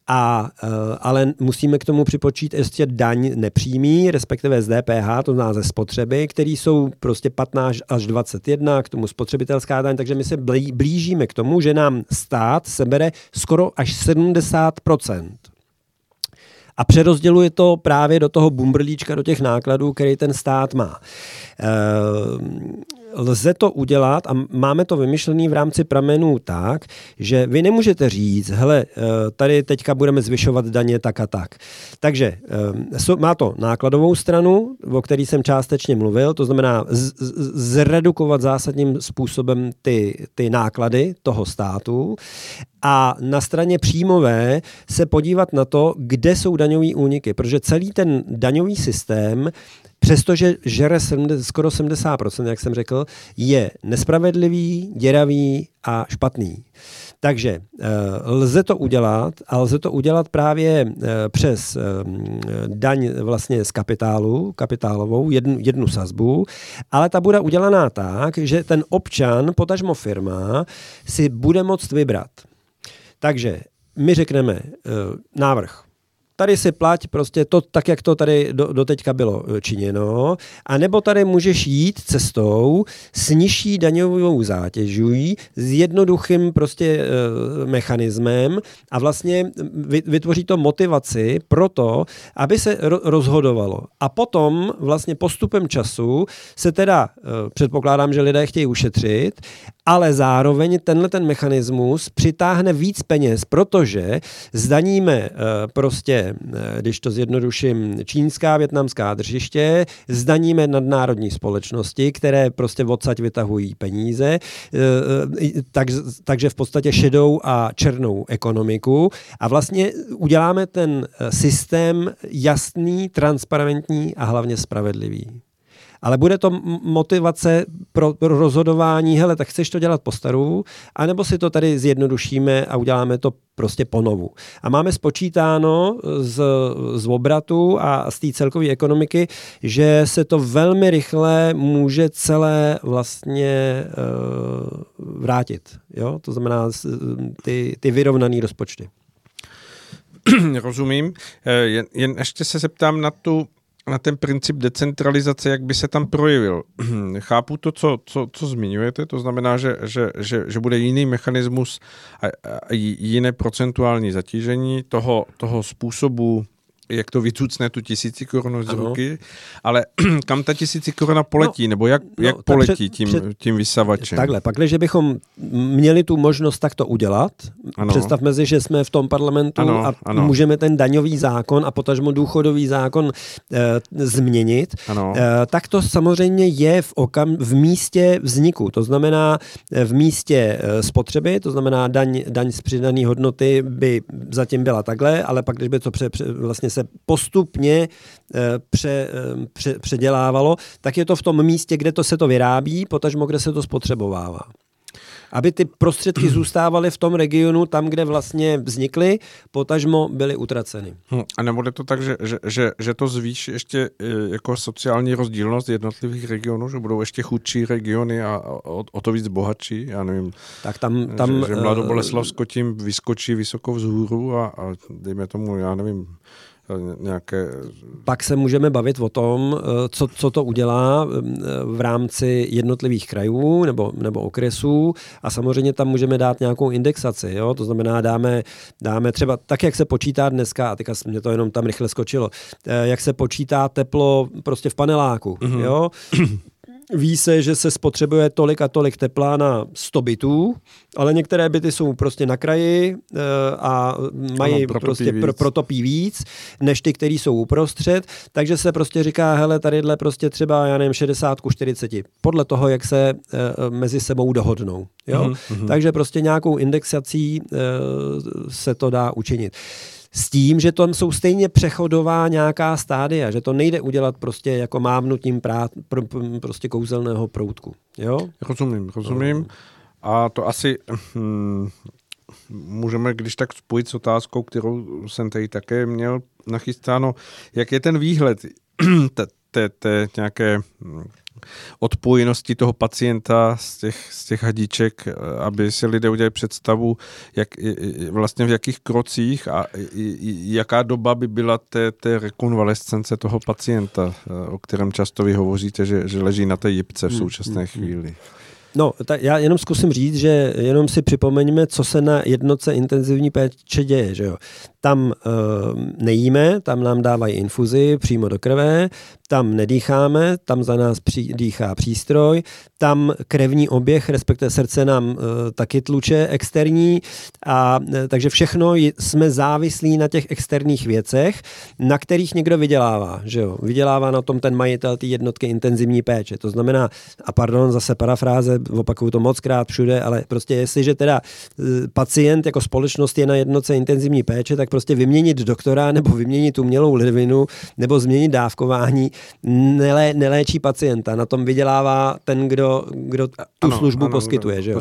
a, eh, ale musíme k tomu připočít ještě daň nepřímý, respektive z DPH, to znamená ze spotřeby, které jsou prostě 15 až 21, k tomu spotřebitelská daň, takže my se blížíme k tomu, že nám stát sebere skoro až 70 a přerozděluje to právě do toho bumbrlíčka, do těch nákladů, který ten stát má. Lze to udělat a máme to vymyšlený v rámci pramenů tak, že vy nemůžete říct, hele, eh, tady teďka budeme zvyšovat daně tak a tak. Takže eh, má to nákladovou stranu, o který jsem částečně mluvil, to znamená zredukovat zásadním způsobem ty, ty náklady toho státu a na straně příjmové se podívat na to, kde jsou daňové úniky, protože celý ten daňový systém přestože žere 70, skoro 70%, jak jsem řekl, je nespravedlivý, děravý a špatný. Takže e, lze to udělat a lze to udělat právě e, přes e, daň vlastně z kapitálu, kapitálovou, jednu, jednu sazbu, ale ta bude udělaná tak, že ten občan, potažmo firma, si bude moct vybrat. Takže my řekneme návrh tady si plať prostě to tak, jak to tady do, doteďka bylo e, činěno, a nebo tady můžeš jít cestou s nižší daňovou zátěží, s jednoduchým prostě e, mechanismem a vlastně vytvoří to motivaci pro to, aby se ro, rozhodovalo. A potom vlastně postupem času se teda, e, předpokládám, že lidé chtějí ušetřit, ale zároveň tenhle ten mechanismus přitáhne víc peněz, protože zdaníme e, prostě Když to zjednoduším, čínská, větnamská držiště, zdaníme nadnárodní společnosti, které prostě odsaď vytahují peníze, eh, eh, tak, takže v podstatě šedou a černou ekonomiku. A vlastně uděláme ten systém jasný, transparentní a hlavně spravedlivý ale bude to motivace pro, pro rozhodování, hele, tak chceš to dělat po staru, anebo si to tady zjednodušíme a uděláme to prostě ponovu. A máme spočítáno z, z obratu a z té celkové ekonomiky, že se to velmi rychle může celé vlastně uh, vrátit. Jo? To znamená ty, ty vyrovnané rozpočty. Rozumím. Eh, jen, jen ještě se zeptám na tu na ten princip decentralizace, jak by se tam projevil. [clears throat] Chápu to, co, co, co zmiňujete, to znamená, že, že, že, že bude jiný mechanismus a, a jiné procentuální zatížení toho, toho způsobu jak to vycucne tu tisíci korun z ruky, ale [clears throat] kam ta tisíci koruna poletí, no, nebo jak, no, jak poletí před, tím, před, tím vysavačem? Takhle, pak, že bychom měli tu možnost takto udělat, ano. představme si, že jsme v tom parlamentu ano, a ano. můžeme ten daňový zákon a potažmo důchodový zákon e, změnit, ano. E, tak to samozřejmě je v, okam, v místě vzniku, to znamená v místě e, spotřeby, to znamená daň, daň z přidané hodnoty by zatím byla takhle, ale pak, když by to pře, pře, vlastně se postupně eh, pře, eh, pře, předělávalo, tak je to v tom místě, kde to se to vyrábí, potažmo kde se to spotřebovává aby ty prostředky [clears throat] zůstávaly v tom regionu, tam, kde vlastně vznikly, potažmo byly utraceny. Hm, a nebude to tak, že, že, že, že to zvýší ještě eh, jako sociální rozdílnost jednotlivých regionů, že budou ještě chudší regiony a o, o to víc bohatší, já nevím. Tak tam, tam že, že Mladoboleslavsko tím vyskočí vysoko vzhůru a, a dejme tomu, já nevím, nějaké... Pak se můžeme bavit o tom, eh, co, co to udělá eh, v rámci jednotlivých krajů nebo, nebo okresů a samozřejmě tam můžeme dát nějakou indexaci. Jo? To znamená, dáme, dáme třeba tak, jak se počítá dneska, a teďka mě to jenom tam rychle skočilo, eh, jak se počítá teplo prostě v paneláku. Mm-hmm. Jo? Ví se, že se spotřebuje tolik a tolik tepla na 100 bytů, ale některé byty jsou prostě na kraji e, a mají ano, protopí prostě víc. Pro, protopí víc, než ty, které jsou uprostřed, takže se prostě říká, hele, tadyhle prostě třeba, já nevím, 60 ku 40, podle toho, jak se e, mezi sebou dohodnou. Jo? Mm-hmm. Takže prostě nějakou indexací e, se to dá učinit s tím, že tam jsou stejně přechodová nějaká stádia, že to nejde udělat prostě jako mávnutím prát, pr, pr, prostě kouzelného proutku. Jo? Rozumím, rozumím. a to asi hm, můžeme když tak spojit s otázkou, kterou jsem tady také měl nachystáno. Jak je ten výhled [clears throat] té, nějaké hm, odpojenosti toho pacienta z těch, z těch hadiček, aby si lidé udělali představu, jak, vlastně v jakých krocích a jaká doba by byla té, té rekonvalescence toho pacienta, o kterém často vy hovoříte, že, že leží na té jipce v hmm, současné hmm, hmm. chvíli. No, tak já jenom zkusím říct, že jenom si připomeňme, co se na jednotce intenzivní péče děje. Že jo? Tam uh, nejíme, tam nám dávají infuzi přímo do krve, tam nedýcháme, tam za nás při, dýchá přístroj, tam krevní oběh, respektive srdce nám uh, taky tluče externí, a uh, takže všechno jsme závislí na těch externích věcech, na kterých někdo vydělává. Že jo? Vydělává na tom ten majitel té jednotky intenzivní péče. To znamená, a pardon, zase parafráze, opakuju to moc krát všude, ale prostě jestliže teda uh, pacient jako společnost je na jednotce intenzivní péče, tak prostě vyměnit doktora nebo vyměnit umělou ledvinu nebo změnit dávkování nelé, neléčí pacienta. Na tom vydělává ten, kdo, kdo tu ano, službu ano, poskytuje. Že jo?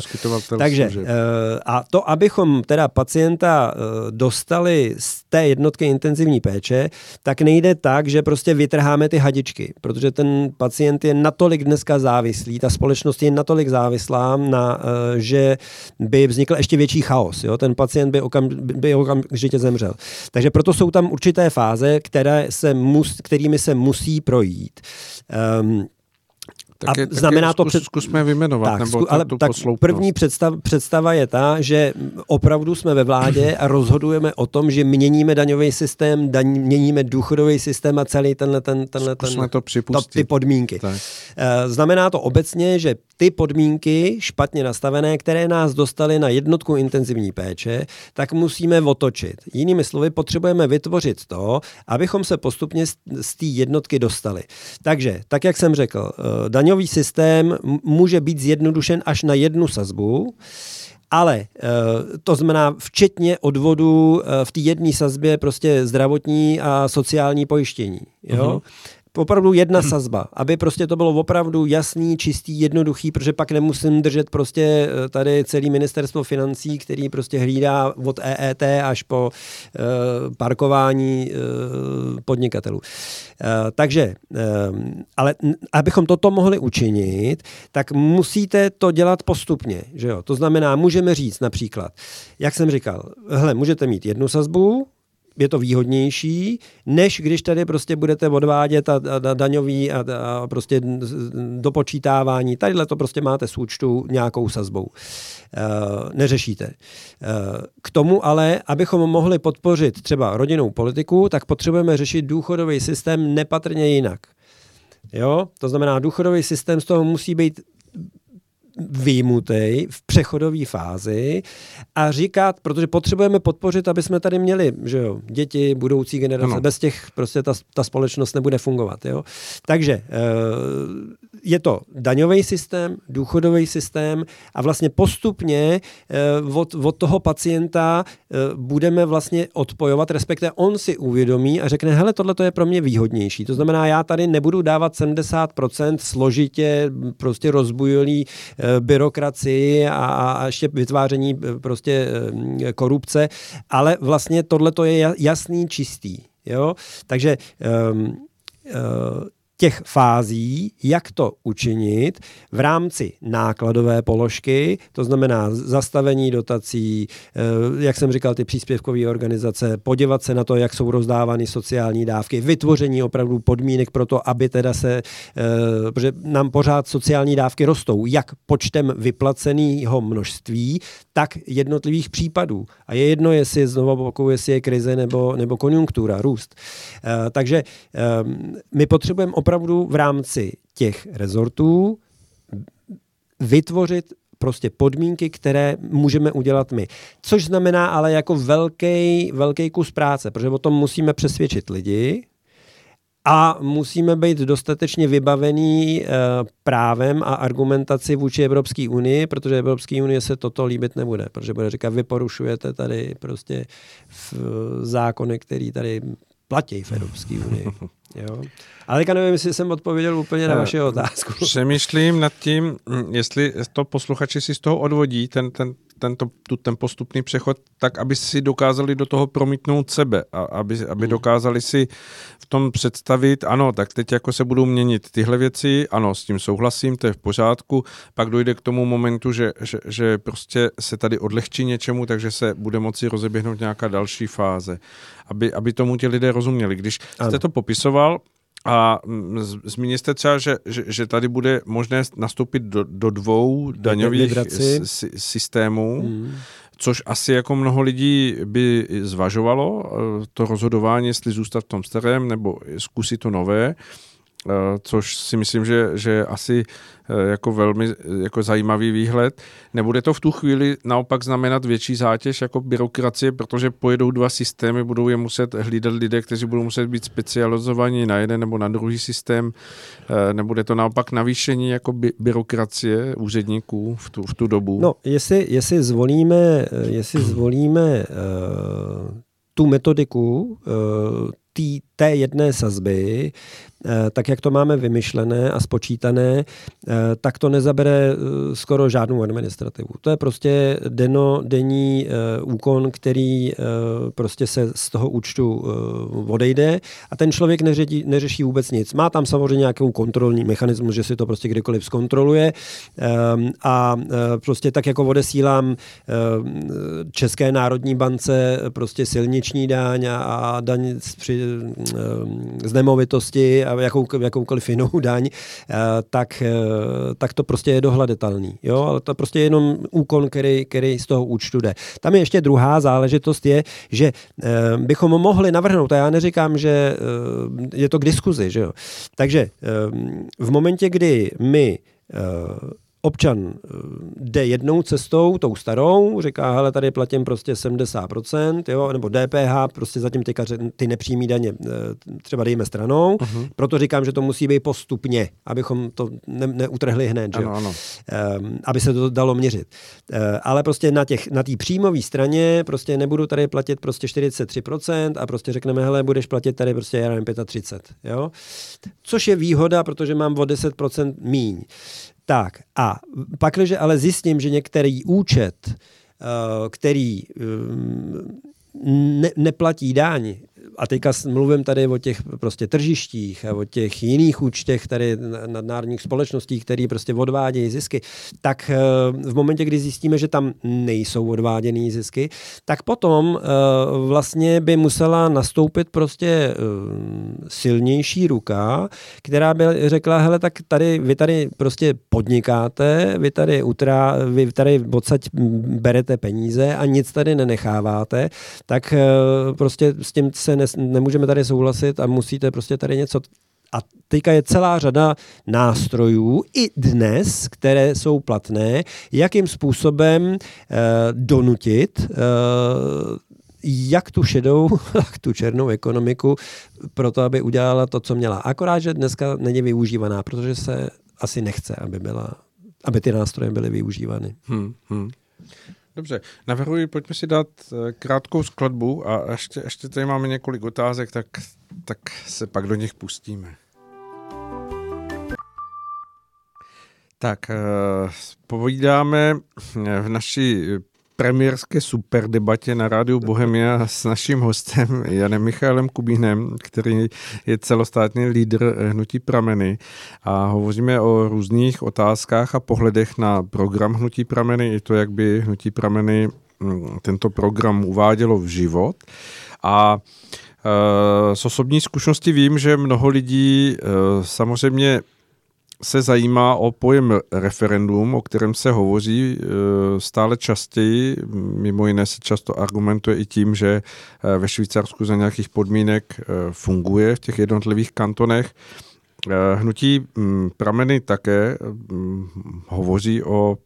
Takže služeb. Eh, a to, abychom teda pacienta eh, dostali z té jednotky intenzivní péče, tak nejde tak, že prostě vytrháme ty hadičky, protože ten pacient je natolik dneska závislý, ta společnost je natolik závislá, na, eh, že by vznikl ještě větší chaos. Jo? Ten pacient by, okam, by okamžitě zemřel. Takže proto jsou tam určité fáze, které se mus, kterými se musí projít. Um, tak je, znamená to před... Zkusme vyjmenovat, tak, nebo ale tu tak první představ, představa je ta, že opravdu jsme ve vládě [clears throat] a rozhodujeme o tom, že měníme daňový systém, daň, měníme důchodový systém a celý tenhle, ten, tenhle, ten, to připustit. ty podmínky. Tak. Eh, znamená to obecně, že ty podmínky špatně nastavené, které nás dostaly na jednotku intenzivní péče, tak musíme otočit. Jinými slovy, potřebujeme vytvořit to, abychom se postupně z té jednotky dostali. Takže, tak jak jsem řekl, eh, daňový systém může být zjednodušen až na jednu sazbu, ale eh, to znamená včetně odvodu eh, v té jedné sazbě prostě zdravotní a sociální pojištění. Jo? Uh-huh opravdu jedna sazba, aby prostě to bylo opravdu jasný, čistý, jednoduchý, protože pak nemusím držet prostě eh, tady celý ministerstvo financí, který prostě hlídá od EET až po uh, parkování uh, podnikatelů. Uh, takže, uh, ale abychom toto mohli učinit, tak musíte to dělat postupně. Že jo? To znamená, můžeme říct například, jak jsem říkal, hele, můžete mít jednu sazbu, je to výhodnější, než když tady prostě budete odvádět a, a, a daňový a, a prostě dopočítávání. Tadyhle to prostě máte s účtu nějakou sazbou. E, neřešíte. E, k tomu ale, abychom mohli podpořit třeba rodinnou politiku, tak potřebujeme řešit důchodový systém nepatrně jinak. Jo? To znamená, důchodový systém z toho musí být výjimutý v přechodové fázi a říkat, protože potřebujeme podpořit, aby jsme tady měli že jo, děti, budoucí generace, ano. bez těch prostě ta, ta společnost nebude fungovat. Jo? Takže eh, je to daňový systém, důchodový systém a vlastně postupně eh, od, od toho pacienta eh, budeme vlastně odpojovat, respektive on si uvědomí a řekne, hele, tohle to je pro mě výhodnější. To znamená, já tady nebudu dávat 70% složitě prostě rozbujilý Eh, byrokracii a, a ještě vytváření eh, prostě eh, korupce, ale vlastně tohle to je jasný, čistý. Jo? Takže um, uh, těch fází, jak to učinit v rámci nákladové položky, to znamená zastavení dotací, eh, jak jsem říkal, ty příspěvkové organizace, podívat se na to, jak jsou rozdávány sociální dávky, vytvoření opravdu podmínek pro to, aby teda se, eh, protože nám pořád sociální dávky rostou, jak počtem vyplaceného množství, tak jednotlivých případů. A je jedno, jestli znovu opakuju, jestli je krize nebo, nebo konjunktura, růst. Eh, takže my potřebujeme opravdu v rámci těch rezortů vytvořit prostě podmínky, které můžeme udělat my. Což znamená ale jako velký, velký kus práce, protože o tom musíme přesvědčit lidi a musíme být dostatečně vybavení e, právem a argumentaci vůči Evropské unii, protože Evropské unie se toto líbit nebude, protože bude říkat, vy porušujete tady prostě v, zákony, který tady platí v Evropské unii. [laughs] Jo? Ale teďka nevím, jestli jsem odpověděl úplně na Eh, vaši otázku. Přemýšlím nad tím, mm, jestli to posluchači si z toho odvodí, ten, ten, tento, tu, ten postupný přechod, tak aby si dokázali do toho promítnout sebe a aby, aby dokázali si v tom představit, ano, tak teď jako se budou měnit tyhle věci, ano, s tím souhlasím, to je v pořádku, pak dojde k tomu momentu, že, že, že prostě se tady odlehčí něčemu, takže se bude moci rozeběhnout nějaká další fáze, aby, aby tomu ti lidé rozuměli. Když Ano. jste to popisoval, a mm, zmínil jste třeba, že, že, že tady bude možné nastoupit do, do dvou daňových s- systémů, Hmm. což asi jako mnoho lidí by zvažovalo, eh, to rozhodování, jestli zůstat v tom starém nebo zkusit to nové, což si myslím, že, že je asi eh, jako velmi eh, jako zajímavý výhled. Nebude to v tu chvíli naopak znamenat větší zátěž jako byrokracie, protože pojedou dva systémy, budou je muset hlídat lidé, kteří budou muset být specializovaní na jeden nebo na druhý systém. Eh, Nebude to naopak navýšení jako by, byrokracie úředníků v tu, v tu dobu? No, jestli, jestli zvolíme, eh, jestli zvolíme uh, tu metodiku uh, té jedné sazby, eh, tak jak to máme vymyšlené a spočítané, eh, tak to nezabere eh, skoro žádnou administrativu. To je prostě deno, denní úkon, který prostě se z toho účtu odejde a ten člověk neřeší, neřeší vůbec nic. Má tam samozřejmě nějakou kontrolní mechanismus, že si to prostě kdykoliv zkontroluje a prostě tak jako odesílám České národní bance prostě silniční daň a- daň při, z nemovitosti a jakou, jakoukoliv jinou [laughs] daň, eh, tak, eh, tak to prostě je dohledatelný. Jo? Ale to prostě je jenom úkon, který, který z toho účtu jde. Tam je ještě druhá záležitost je, že eh, bychom mohli navrhnout, a já neříkám, že je to k diskuzi, že jo? takže v momentě, kdy my občan eh, jde jednou cestou, tou starou, říká, hele, tady platím prostě 70%, jo, nebo DPH, prostě zatím ře- ty nepřímý daně eh, třeba dejme stranou, uh-huh. proto říkám, že to musí být postupně, abychom to ne, neutrhli hned, jo? ano, ano. um, aby se to dalo měřit. Uh, ale prostě na těch na té příjmové straně prostě nebudu tady platit prostě 43% a prostě řekneme, hele, budeš platit tady prostě, já nevím, 35, jo? Což je výhoda, protože mám o 10% míň. Tak a pak, když ale zjistím, že některý účet, uh, který um, ne, neplatí daň, a teďka mluvím tady o těch prostě tržištích a o těch jiných účtech tady na- nadnárodních společností, které prostě odvádějí zisky, tak eh, v momentě, kdy zjistíme, že tam nejsou odváděné zisky, tak potom eh, vlastně by musela nastoupit prostě eh, silnější ruka, která by řekla, hele, tak tady, vy tady prostě podnikáte, vy tady, utrá, vy tady odsaď berete peníze a nic tady nenecháváte, tak prostě s tím se ne, nemůžeme tady souhlasit a musíte prostě tady něco a teďka je celá řada nástrojů i dnes, které jsou platné, jakým způsobem eh, donutit eh, jak tu šedou, [laughs] tak tu černou ekonomiku pro to, aby udělala to, co měla. Akorát, že dneska není využívaná, protože se asi nechce, aby, byla, aby ty nástroje byly využívány. Hmm, hmm. Dobře, navrhuji, pojďme si dát eh, krátkou skladbu a ještě, ještě tady máme několik otázek, tak, tak se pak do nich pustíme. Tak, eh, povídáme v naší premiérské superdebatě na rádiu Bohemia s naším hostem Janem Michailem Kubínem, který je celostátní lídr Hnutí Prameny a hovoříme o různých otázkách a pohledech na program Hnutí Prameny i to, jak by Hnutí Prameny mm, tento program uvádělo v život. A e, z osobní zkušenosti vím, že mnoho lidí e, samozřejmě se zajímá o pojem referendum, o kterém se hovoří e, stále častěji. Mimo jiné se často argumentuje i tím, že e, ve Švýcarsku za nějakých podmínek e, funguje v těch jednotlivých kantonech. Hnutí prameny také hovoří o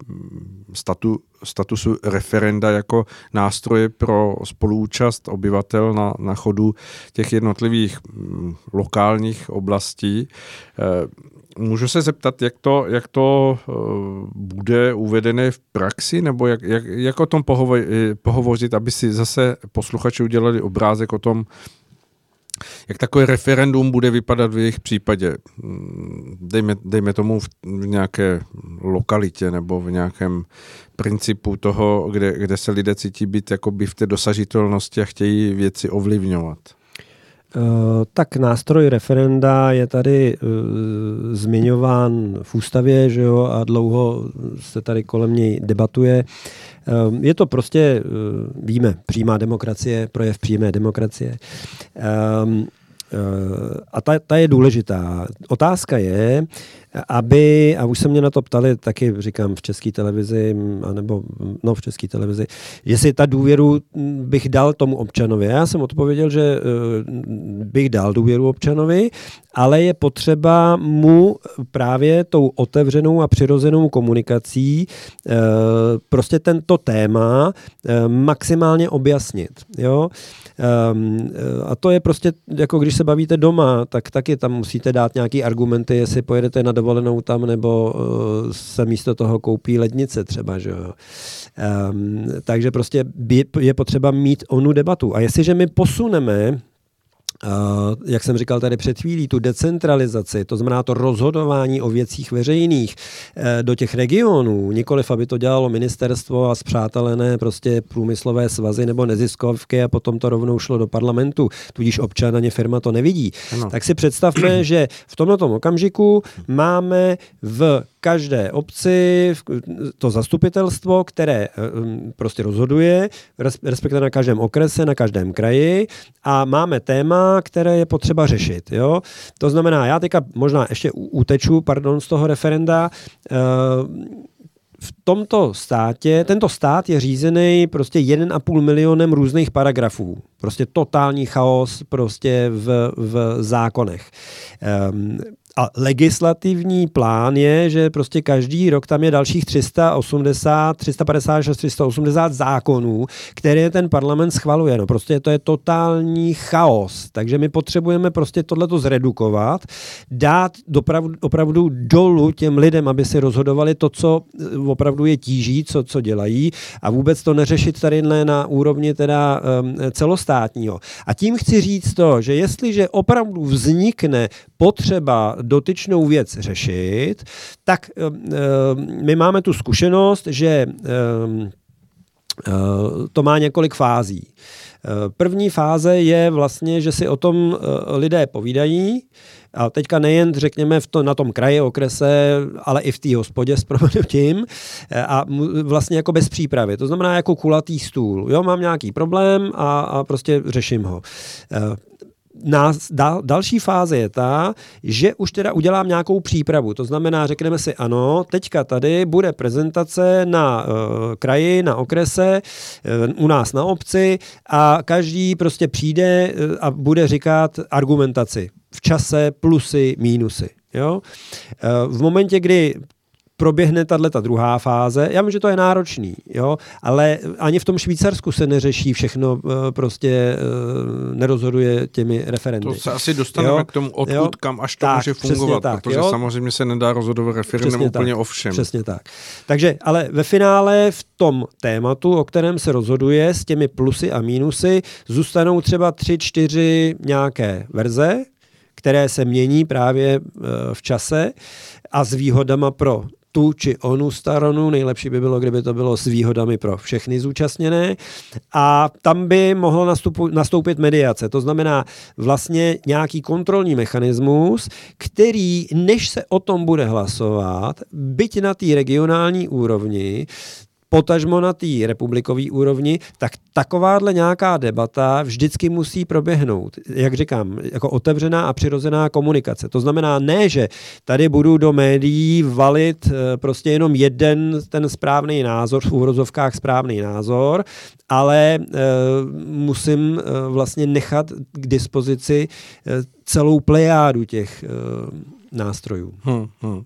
statu, statusu referenda jako nástroje pro spoluúčast obyvatel na, na chodu těch jednotlivých lokálních oblastí. Můžu se zeptat, jak to, jak to uh, bude uvedené v praxi, nebo jak, jak, jak o tom pohovo- pohovořit, aby si zase posluchači udělali obrázek o tom, jak takové referendum bude vypadat v jejich případě. Mm, dejme, dejme tomu v, v nějaké lokalitě nebo v nějakém principu toho, kde, kde se lidé cítí být jakoby v té dosažitelnosti a chtějí věci ovlivňovat. Eh, tak nástroj referenda je tady uh, zmiňován v ústavě, že jo, a dlouho se tady kolem něj debatuje. Uh, je to prostě, uh, víme, přímá demokracie, projev přímé demokracie. Uh, a ta, ta je důležitá. Otázka je, aby, a už se mě na to ptali taky, říkám, v české televizi, anebo no v české televizi, jestli ta důvěru bych dal tomu občanovi. Já jsem odpověděl, že eh, bych dal důvěru občanovi, ale je potřeba mu právě tou otevřenou a přirozenou komunikací eh, prostě tento téma eh, maximálně objasnit. Jo? Ehm, a to je prostě, jako když se bavíte doma, tak taky tam musíte dát nějaký argumenty, jestli pojedete na dovolenou tam, nebo uh, se místo toho koupí lednice třeba, že jo. Um, takže prostě je potřeba mít onu debatu. A jestliže my posuneme jak jsem říkal tady před chvílí, tu decentralizaci, to znamená to rozhodování o věcích veřejných uh, do těch regionů, nikoliv aby to dělalo ministerstvo a zpřátelené prostě průmyslové svazy nebo neziskovky a potom to rovnou šlo do parlamentu, tudíž občan ani firma to nevidí. Ano. Tak si představme, že v tomto okamžiku máme v každé obci to zastupitelstvo, které eh, prostě rozhoduje, respektive na každém okrese, na každém kraji a máme téma, které je potřeba řešit. Jo? To znamená, já teďka možná ještě uteču, pardon, z toho referenda, eh, v tomto státě, tento stát je řízený prostě 1,5 milionem různých paragrafů. Prostě totální chaos prostě v, v zákonech. Um, a legislativní plán je, že prostě každý rok tam je dalších 380, 356, 380 zákonů, které ten parlament schvaluje. No prostě to je totální chaos. Takže my potřebujeme prostě tohleto zredukovat, dát dopravdu, opravdu dolů těm lidem, aby si rozhodovali to, co eh, opravdu je tíží, co, co dělají a vůbec to neřešit tady na úrovni teda um, celostátního. A tím chci říct to, že jestliže opravdu vznikne potřeba dotyčnou věc řešit, tak my máme tu zkušenost, že uh, to má několik fází. První fáze je vlastně, že si o tom lidé povídají, a teďka nejen, řekněme, v to, na tom kraji, okrese, ale i v té hospodě s proměnutím a vlastně jako bez přípravy. To znamená jako kulatý stůl. Jo, mám nějaký problém a, a prostě řeším ho nás, dal, další fáze je ta, že už teda udělám nějakou přípravu. To znamená, řekneme si ano, teďka tady bude prezentace na uh, kraji, na okrese, uh, u nás na obci a každý prostě přijde uh, a bude říkat argumentaci v čase, plusy, mínusy. Jo? V momentě, kdy proběhne tahle ta druhá fáze. Já vím, že to je náročný, jo, ale ani v tom Švýcarsku se neřeší všechno, eh, prostě eh, nerozhoduje těmi referendy. To se asi dostaneme jo? k tomu, odkud, jo? kam až to tak, může fungovat, tak, protože jo? samozřejmě se nedá rozhodovat referendum úplně tak, o všem. Přesně tak. Takže, ale ve finále v tom tématu, o kterém se rozhoduje s těmi plusy a mínusy, zůstanou třeba tři, čtyři nějaké verze, které se mění právě eh, v čase a s výhodama pro tu či onu stranu. Nejlepší by bylo, kdyby to bylo s výhodami pro všechny zúčastněné. A tam by mohlo nastoupit mediace. To znamená vlastně nějaký kontrolní mechanismus, který, než se o tom bude hlasovat, byť na té regionální úrovni, potažmo na té republikové úrovni, tak takováhle nějaká debata vždycky musí proběhnout. Jak říkám, jako otevřená a přirozená komunikace. To znamená ne, že tady budu do médií valit eh, prostě jenom jeden ten správný názor, v úhrozovkách správný názor, ale e, musím e, vlastně nechat k dispozici e, celou plejádu těch e, nástrojů. Hmm, hmm.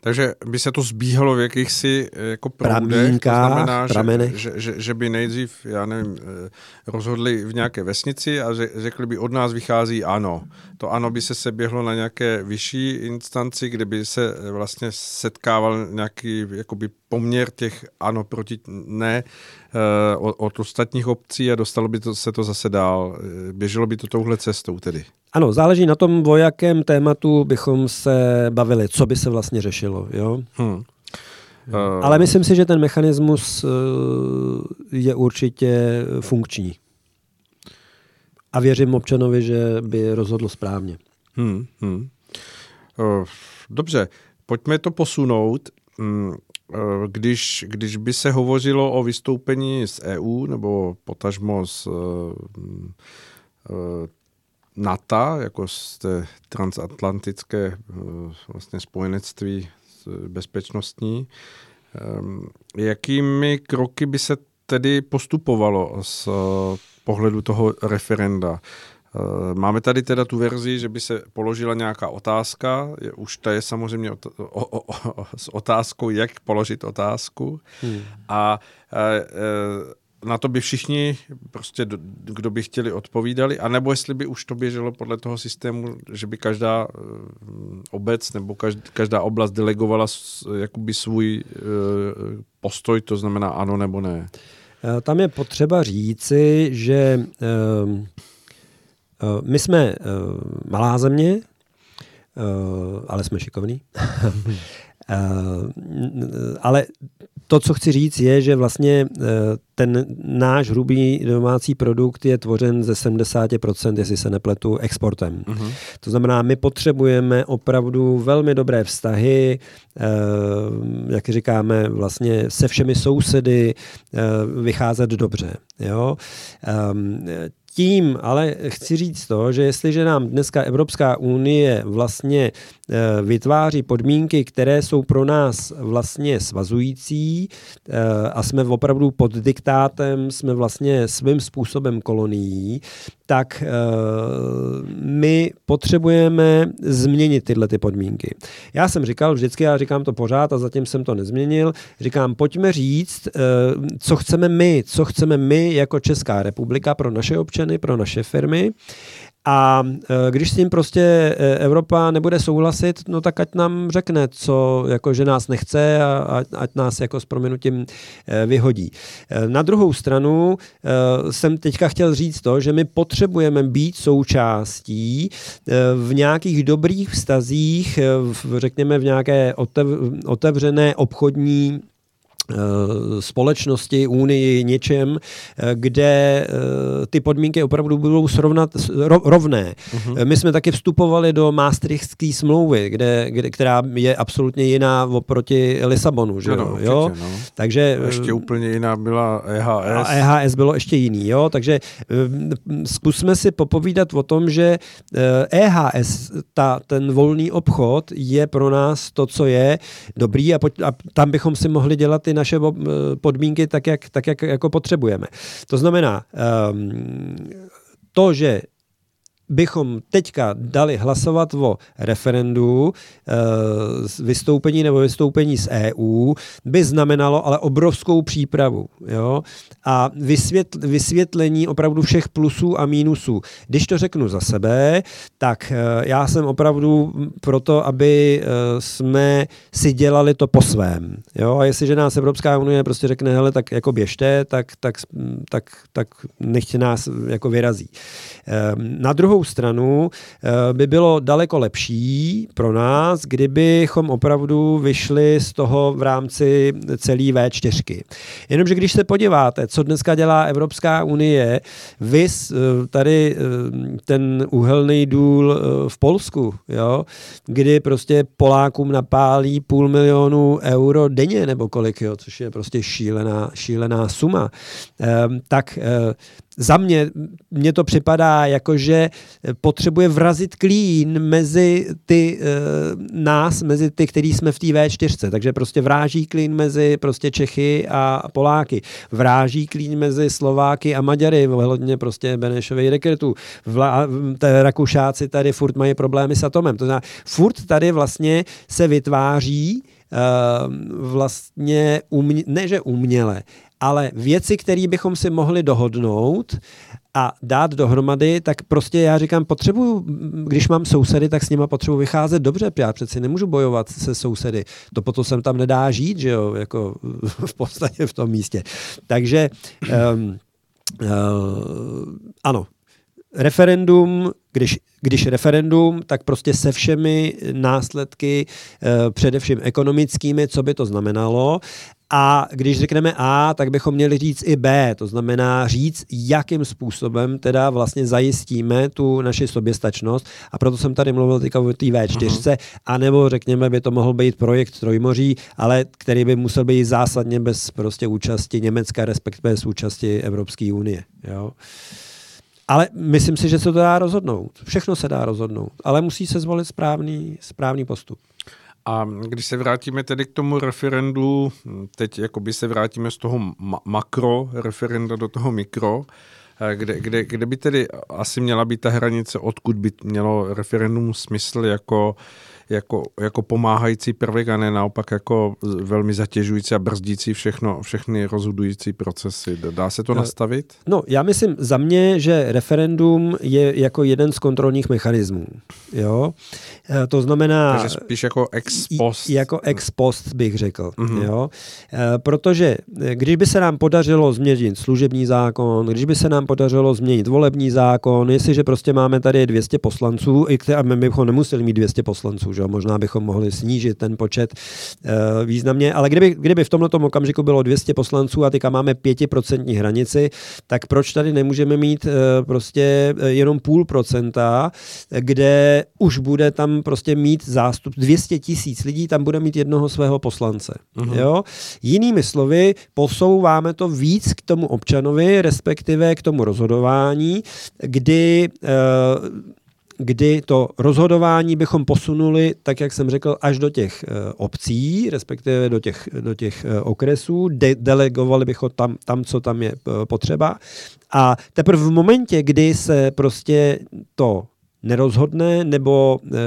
Takže by se to zbíhalo v jakýchsi eh, jako proudech, to znamená, že, že, že, že by nejdřív, já nevím, eh, rozhodli v nějaké vesnici a řekli by, od nás vychází ano. To ano by se seběhlo na nějaké vyšší instanci, kde by se eh, vlastně setkával nějaký jakoby poměr těch ano proti ne od, od ostatních obcí a dostalo by to, se to zase dál. Běželo by to touhle cestou tedy. Ano, záleží na tom, o jakém tématu bychom se bavili, co by se vlastně řešilo. Jo? Hmm. Uh... Ale myslím si, že ten mechanismus uh, je určitě funkční. A věřím občanovi, že by rozhodl správně. Hmm, hmm. Uh, dobře, pojďme to posunout. Hmm, když, když by se hovořilo o vystoupení z EU nebo potažmo z NATO, jako z té transatlantické eh, vlastně spojenectví bezpečnostní. Ehm, jakými kroky by se tedy postupovalo z eh, pohledu toho referenda? Eh, máme tady teda tu verzi, že by se položila nějaká otázka, je, už ta je samozřejmě ot- o, o, o, s otázkou, jak položit otázku. Hmm. A e, e, na to by všichni, prostě kdo by chtěli, odpovídali, anebo jestli by už to běželo podle toho systému, že by každá eh, obec nebo každá oblast delegovala jakoby svůj eh, postoj, to znamená ano nebo ne. Eh, tam je potřeba říci, že my jsme malá země, ale jsme šikovní. [laughs] ale to, co chci říct, je, že vlastně eh, ten náš hrubý domácí produkt je tvořen ze 70%, jestli se nepletu, exportem. Uh-huh. To znamená, my potřebujeme opravdu velmi dobré vztahy, eh, jak říkáme, vlastně se všemi sousedy eh, vycházet dobře. Jo? Tím ale chci říct to, že jestliže nám dneska Evropská unie vlastně Eh, vytváří podmínky, které jsou pro nás vlastně svazující eh, a jsme opravdu pod diktátem, jsme vlastně svým způsobem kolonií, tak eh, my potřebujeme změnit tyhle ty podmínky. Já jsem říkal vždycky, já říkám to pořád a zatím jsem to nezměnil, říkám, pojďme říct, co chceme my, co chceme my jako Česká republika pro naše občany, pro naše firmy a e, když s tím prostě e, Evropa nebude souhlasit, no tak ať nám řekne, co jako, že nás nechce a ať, nás jako s proměnutím e, vyhodí. Na druhou stranu jsem teďka chtěl říct to, že my potřebujeme být součástí v nějakých dobrých vztazích, řekněme v nějaké otevřené obchodní společnosti, unii, něčem, eh, kde eh, ty podmínky opravdu budou srovnat, rovné. Uh-huh. My jsme taky vstupovali do Maastrichtské smlouvy, kde, kde, která je absolutně jiná oproti Lisabonu. Že jo? Určitě, no. Takže, ještě úplně jiná byla EHS. A EHS bylo ještě jiný. Jo? Takže zkusme si popovídat o tom, že EHS, e ta, ten volný obchod, je pro nás to, co je dobrý a, pojď, a tam bychom si mohli dělat i naše eh, podmínky tak, jak, tak, jak jako potřebujeme. To znamená, um, to, že bychom teďka dali hlasovat o referendu e, vystoupení nebo vystoupení z EU, by znamenalo ale obrovskou přípravu. Jo? A vysvětl, vysvětlení opravdu všech plusů a mínusů. Když to řeknu za sebe, tak e, já jsem opravdu proto, aby e, jsme si dělali to po svém. Jo? A jestliže nás Evropská unie prostě řekne, hele, tak jako běžte, tak, tak, tak, tak nechtě nás jako vyrazí. E, na druhou druhou stranu eh, by bylo daleko lepší pro nás, kdybychom opravdu vyšli z toho v rámci celé V4. Jenomže když se podíváte, co dneska dělá Evropská unie, vy eh, tady eh, ten uhelný důl v Polsku, jo, kdy prostě Polákům napálí půl milionu euro denně, nebo kolik, jo, což je prostě šílená, šílená suma, tak za mě, mně to připadá jako, že potřebuje vrazit klín mezi ty, uh, nás, mezi ty, který jsme v té V4. Takže prostě vráží klín mezi prostě Čechy a Poláky. Vráží klín mezi Slováky a Maďary, ohledně prostě Benešovej rekretů. Rakušáci tady furt mají problémy s atomem. To znamená, furt tady vlastně se vytváří uh, vlastně, umě, ne že uměle, ale věci, které bychom si mohli dohodnout a dát dohromady, tak prostě já říkám, potřebuju, když mám sousedy, tak s nima potřebuji vycházet dobře, já přeci nemůžu bojovat se sousedy, to potom jsem tam nedá žít, že jo, jako [laughs] v podstatě v tom místě. Takže um, uh, ano, referendum, když, když referendum, tak prostě se všemi následky, e, především ekonomickými, co by to znamenalo. A když řekneme A, tak bychom měli říct i B, to znamená říct, jakým způsobem teda vlastně zajistíme tu naši soběstačnost. A proto jsem tady mluvil teďka o té V4, uh-huh. anebo řekněme, by to mohl být projekt Trojmoří, ale který by musel být zásadně bez prostě účasti Německa, respektive bez účasti Evropské unie. Jo? Ale myslím si, že se to dá rozhodnout. Všechno se dá rozhodnout, ale musí se zvolit správný, správný postup. A když se vrátíme tedy k tomu referendu, teď jakoby se vrátíme z toho ma- makro referenda do toho mikro, eh, kde, kde, kde by tedy asi měla být ta hranice, odkud by mělo referendum smysl jako jako, jako pomáhající prvek a ne naopak jako velmi zatěžující a brzdící všechno, všechny rozhodující procesy. Dá se to eh, nastavit? No, já myslím za mě, že referendum je jako jeden z kontrolních mechanismů. Jo? Eh, to znamená... Takže spíš jako ex post. Jako ex post bych řekl. Mm-hmm. Jo? Eh, protože když by se nám podařilo změnit služební zákon, když by se nám podařilo změnit volební zákon, jestliže prostě máme tady 200 poslanců, a my bychom nemuseli mít 200 poslanců, že? možná bychom mohli snížit ten počet uh, významně, ale kdyby, kdyby v tomto okamžiku bylo 200 poslanců a teďka máme 5% hranici, tak proč tady nemůžeme mít uh, prostě eh, jenom půl procenta, kde už bude tam prostě mít zástup 200 tisíc lidí, tam bude mít jednoho svého poslance. Uh-huh. Jo? Jinými slovy, posouváme to víc k tomu občanovi, respektive k tomu rozhodování, kdy uh, kdy to rozhodování bychom posunuli, tak jak jsem řekl, až do těch eh, obcí, respektive do těch, do těch eh, okresů, de- delegovali bychom tam, tam, co tam je eh, potřeba. A teprve v momentě, kdy se prostě to nerozhodne nebo e,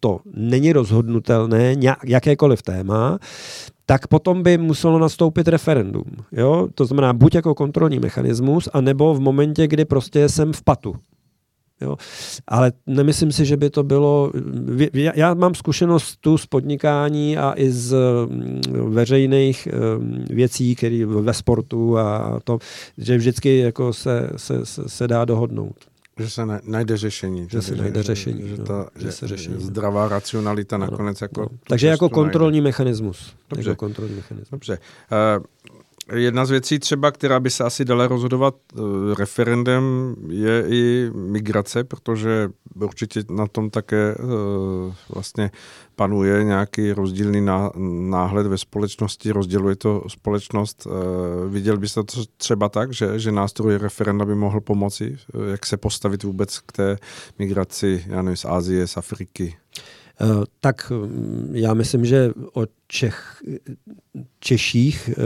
to není rozhodnutelné, jakékoliv téma, tak potom by muselo nastoupit referendum. Jo? To znamená buď jako kontrolní mechanismus, anebo v momentě, kdy prostě jsem v patu. Jo. Ale nemyslím si, že by to bylo... Já mám zkušenost tu z podnikání a i z mm, veřejných mm, věcí, které ve sportu a to, že vždycky jako se, se, se, dá dohodnout. Že se najde řešení. Že se najde řešení. Že, že, ta, že, že se řešení. zdravá racionalita nakonec no, jako... No. Takže jako kontrolní najde. mechanismus. Dobře. Jako kontrolní mechanismus. Dobře. Uh, Jedna z věcí třeba, která by se asi dala rozhodovat uh, referendem, je i migrace, protože určitě na tom také uh, vlastně panuje nějaký rozdílný ná, náhled ve společnosti, rozděluje to společnost. Uh, viděl byste to třeba tak, že, že nástroj referenda by mohl pomoci, jak se postavit vůbec k té migraci, já nevím, z Ázie, z Afriky? Tak mm, já myslím, že o Čech, Češích, eh,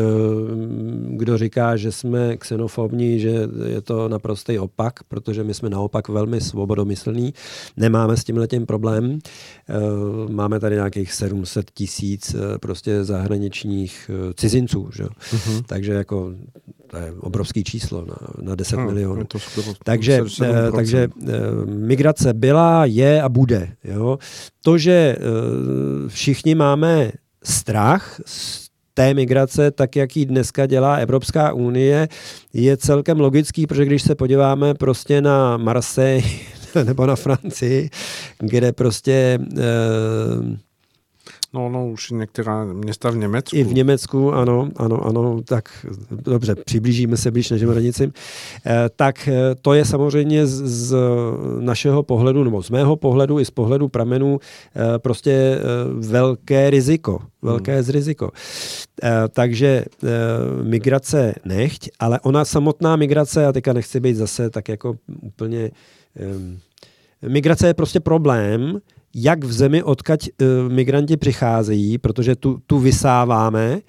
kdo říká, že jsme xenofobní, že je to naprostý opak, protože my jsme naopak velmi svobodomyslní, nemáme s tím letím problém. Eh, máme tady nějakých 700 tisíc eh, prostě zahraničních cizinců, že? Uh-huh. takže jako to je obrovský číslo na, na 10 no, milionů. To skoro, takže takže migrace byla, je a bude. Jo? To, že všichni máme strach z té migrace, tak jak ji dneska dělá Evropská unie, je celkem logický, protože když se podíváme prostě na Marseille [laughs] nebo na Francii, kde prostě eh, No, no, už některá města v Německu. I v Německu, ano, ano, ano, tak dobře, přiblížíme se blíž než hranicím. Eh, tak eh, to je samozřejmě z, z našeho pohledu, nebo z mého pohledu i z pohledu pramenů eh, prostě eh, velké riziko, velké hmm. riziko. Eh, takže eh, migrace nechť, ale ona samotná migrace, a teďka nechci být zase tak jako úplně... Eh, migrace je prostě problém, jak v zemi, odkaď uh, migranti přicházejí, protože tu, tu vysáváme uh,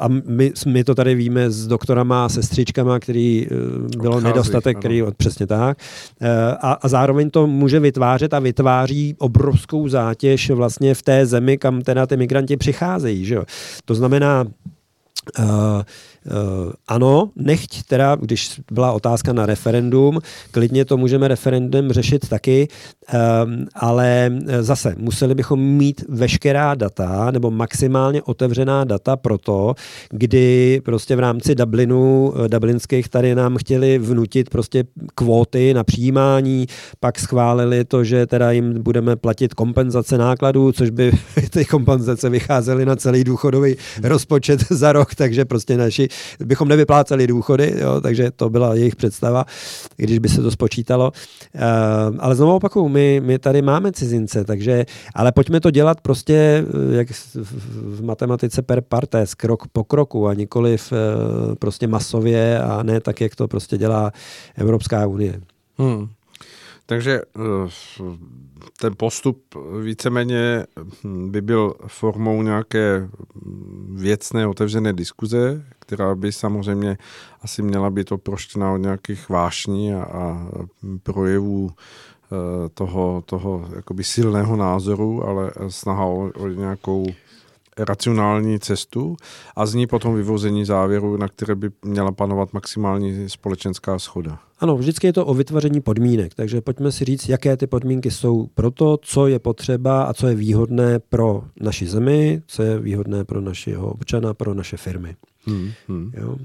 a my, my to tady víme s doktorama a sestřičkama, který uh, bylo Odchází, nedostatek, ano. který přesně tak. Uh, a, a zároveň to může vytvářet a vytváří obrovskou zátěž vlastně v té zemi, kam teda ty migranti přicházejí. Že? To znamená, uh, ano, nechť teda, když byla otázka na referendum, klidně to můžeme referendum řešit taky, ale zase museli bychom mít veškerá data nebo maximálně otevřená data pro to, kdy prostě v rámci Dublinu, dublinských tady nám chtěli vnutit prostě kvóty na přijímání, pak schválili to, že teda jim budeme platit kompenzace nákladů, což by [laughs] ty kompenzace vycházely na celý důchodový rozpočet za rok, takže prostě naši bychom nevypláceli důchody, jo, takže to byla jejich představa, když by se to spočítalo. Uh, ale znovu opakuju, my, my tady máme cizince, takže, ale pojďme to dělat prostě eh, jak v matematice per partes, krok po kroku a nikoli v, eh, prostě masově a ne tak, jak to prostě dělá Evropská unie. Hmm. Takže ten postup víceméně by byl formou nějaké věcné otevřené diskuze, která by samozřejmě asi měla být oproštěna od nějakých vášní a, a projevů e, toho, toho jakoby silného názoru, ale snaha o, o nějakou racionální cestu a z ní potom vyvození závěru, na které by měla panovat maximální společenská schoda. Ano, vždycky je to o vytvoření podmínek, takže pojďme si říct, jaké ty podmínky jsou pro to, co je potřeba a co je výhodné pro naši zemi, co je výhodné pro našeho občana, pro naše firmy. Hmm, hmm. Jo?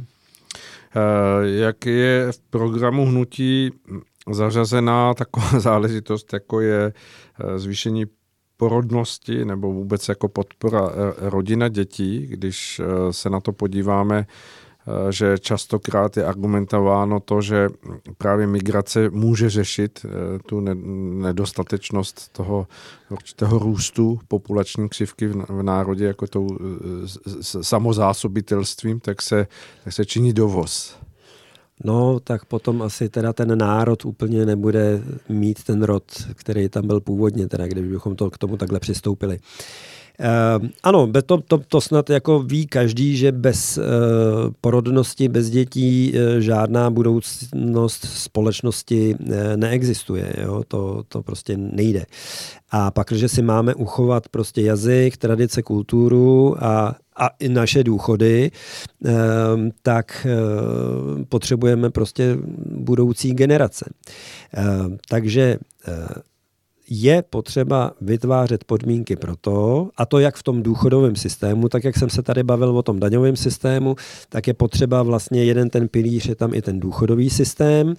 Eh, jak je v programu hnutí zařazená taková [laughs] záležitost, jako je eh, zvýšení porodnosti nebo vůbec jako podpora eh, rodina dětí, když se na to podíváme Eh, že častokrát je argumentováno to, že právě migrace může řešit eh, tu nedostatečnost toho určitého růstu populační křivky v národě jako tou eh, samozásobitelstvím, tak se, tak se činí dovoz. No, tak potom asi teda ten národ úplně nebude mít ten rod, který tam byl původně, teda kdybychom to k tomu takhle přistoupili. Uh, Uh, ano, to, to, to snad jako ví každý, že bez uh, porodnosti, bez dětí uh, žádná budoucnost společnosti neexistuje. Jo? To, to prostě nejde. A pak, že si máme uchovat prostě jazyk, tradice, kulturu a, a i naše důchody, tak potřebujeme prostě budoucí generace. Takže je potřeba vytvářet podmínky pro to, a to jak v tom důchodovém systému, tak jak jsem se tady bavil o tom daňovém systému, tak je potřeba vlastně jeden ten pilíř, je tam i ten důchodový systém,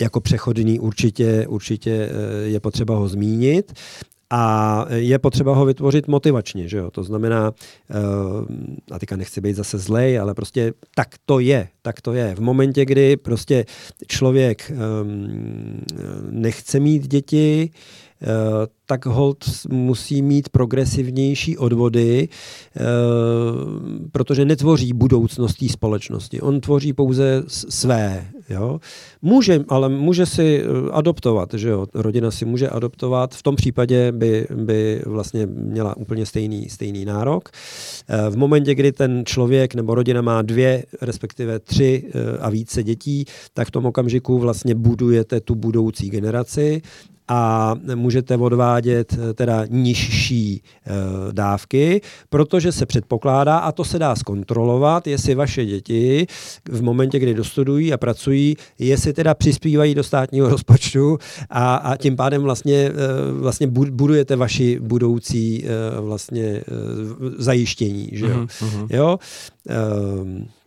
jako přechodný určitě, určitě eh, je potřeba ho zmínit. A je potřeba ho vytvořit motivačně, že jo? To znamená, eh, a teďka nechci být zase zlej, ale prostě tak to je, tak to je. V momentě, kdy prostě člověk ehm, nechce mít děti, tak hold musí mít progresivnější odvody, eh, protože netvoří budoucnost té společnosti. On tvoří pouze své. Jo? Může, ale může si eh, adoptovat. Že jo? Rodina si může adoptovat. V tom případě by, by vlastně měla úplně stejný, stejný nárok. Eh, v momentě, kdy ten člověk nebo rodina má dvě, respektive tři a více dětí, tak v tom okamžiku vlastně budujete tu budoucí generaci a můžete odvádět eh, teda nižší e, dávky, protože se předpokládá, a to se dá zkontrolovat, jestli vaše děti v momentě, kdy dostudují a pracují, jestli teda přispívají do státního [laughs] rozpočtu a, a tím pádem vlastně, e, vlastně budujete vaši budoucí vlastně zajištění. Že jo? Uh-huh. jo? E,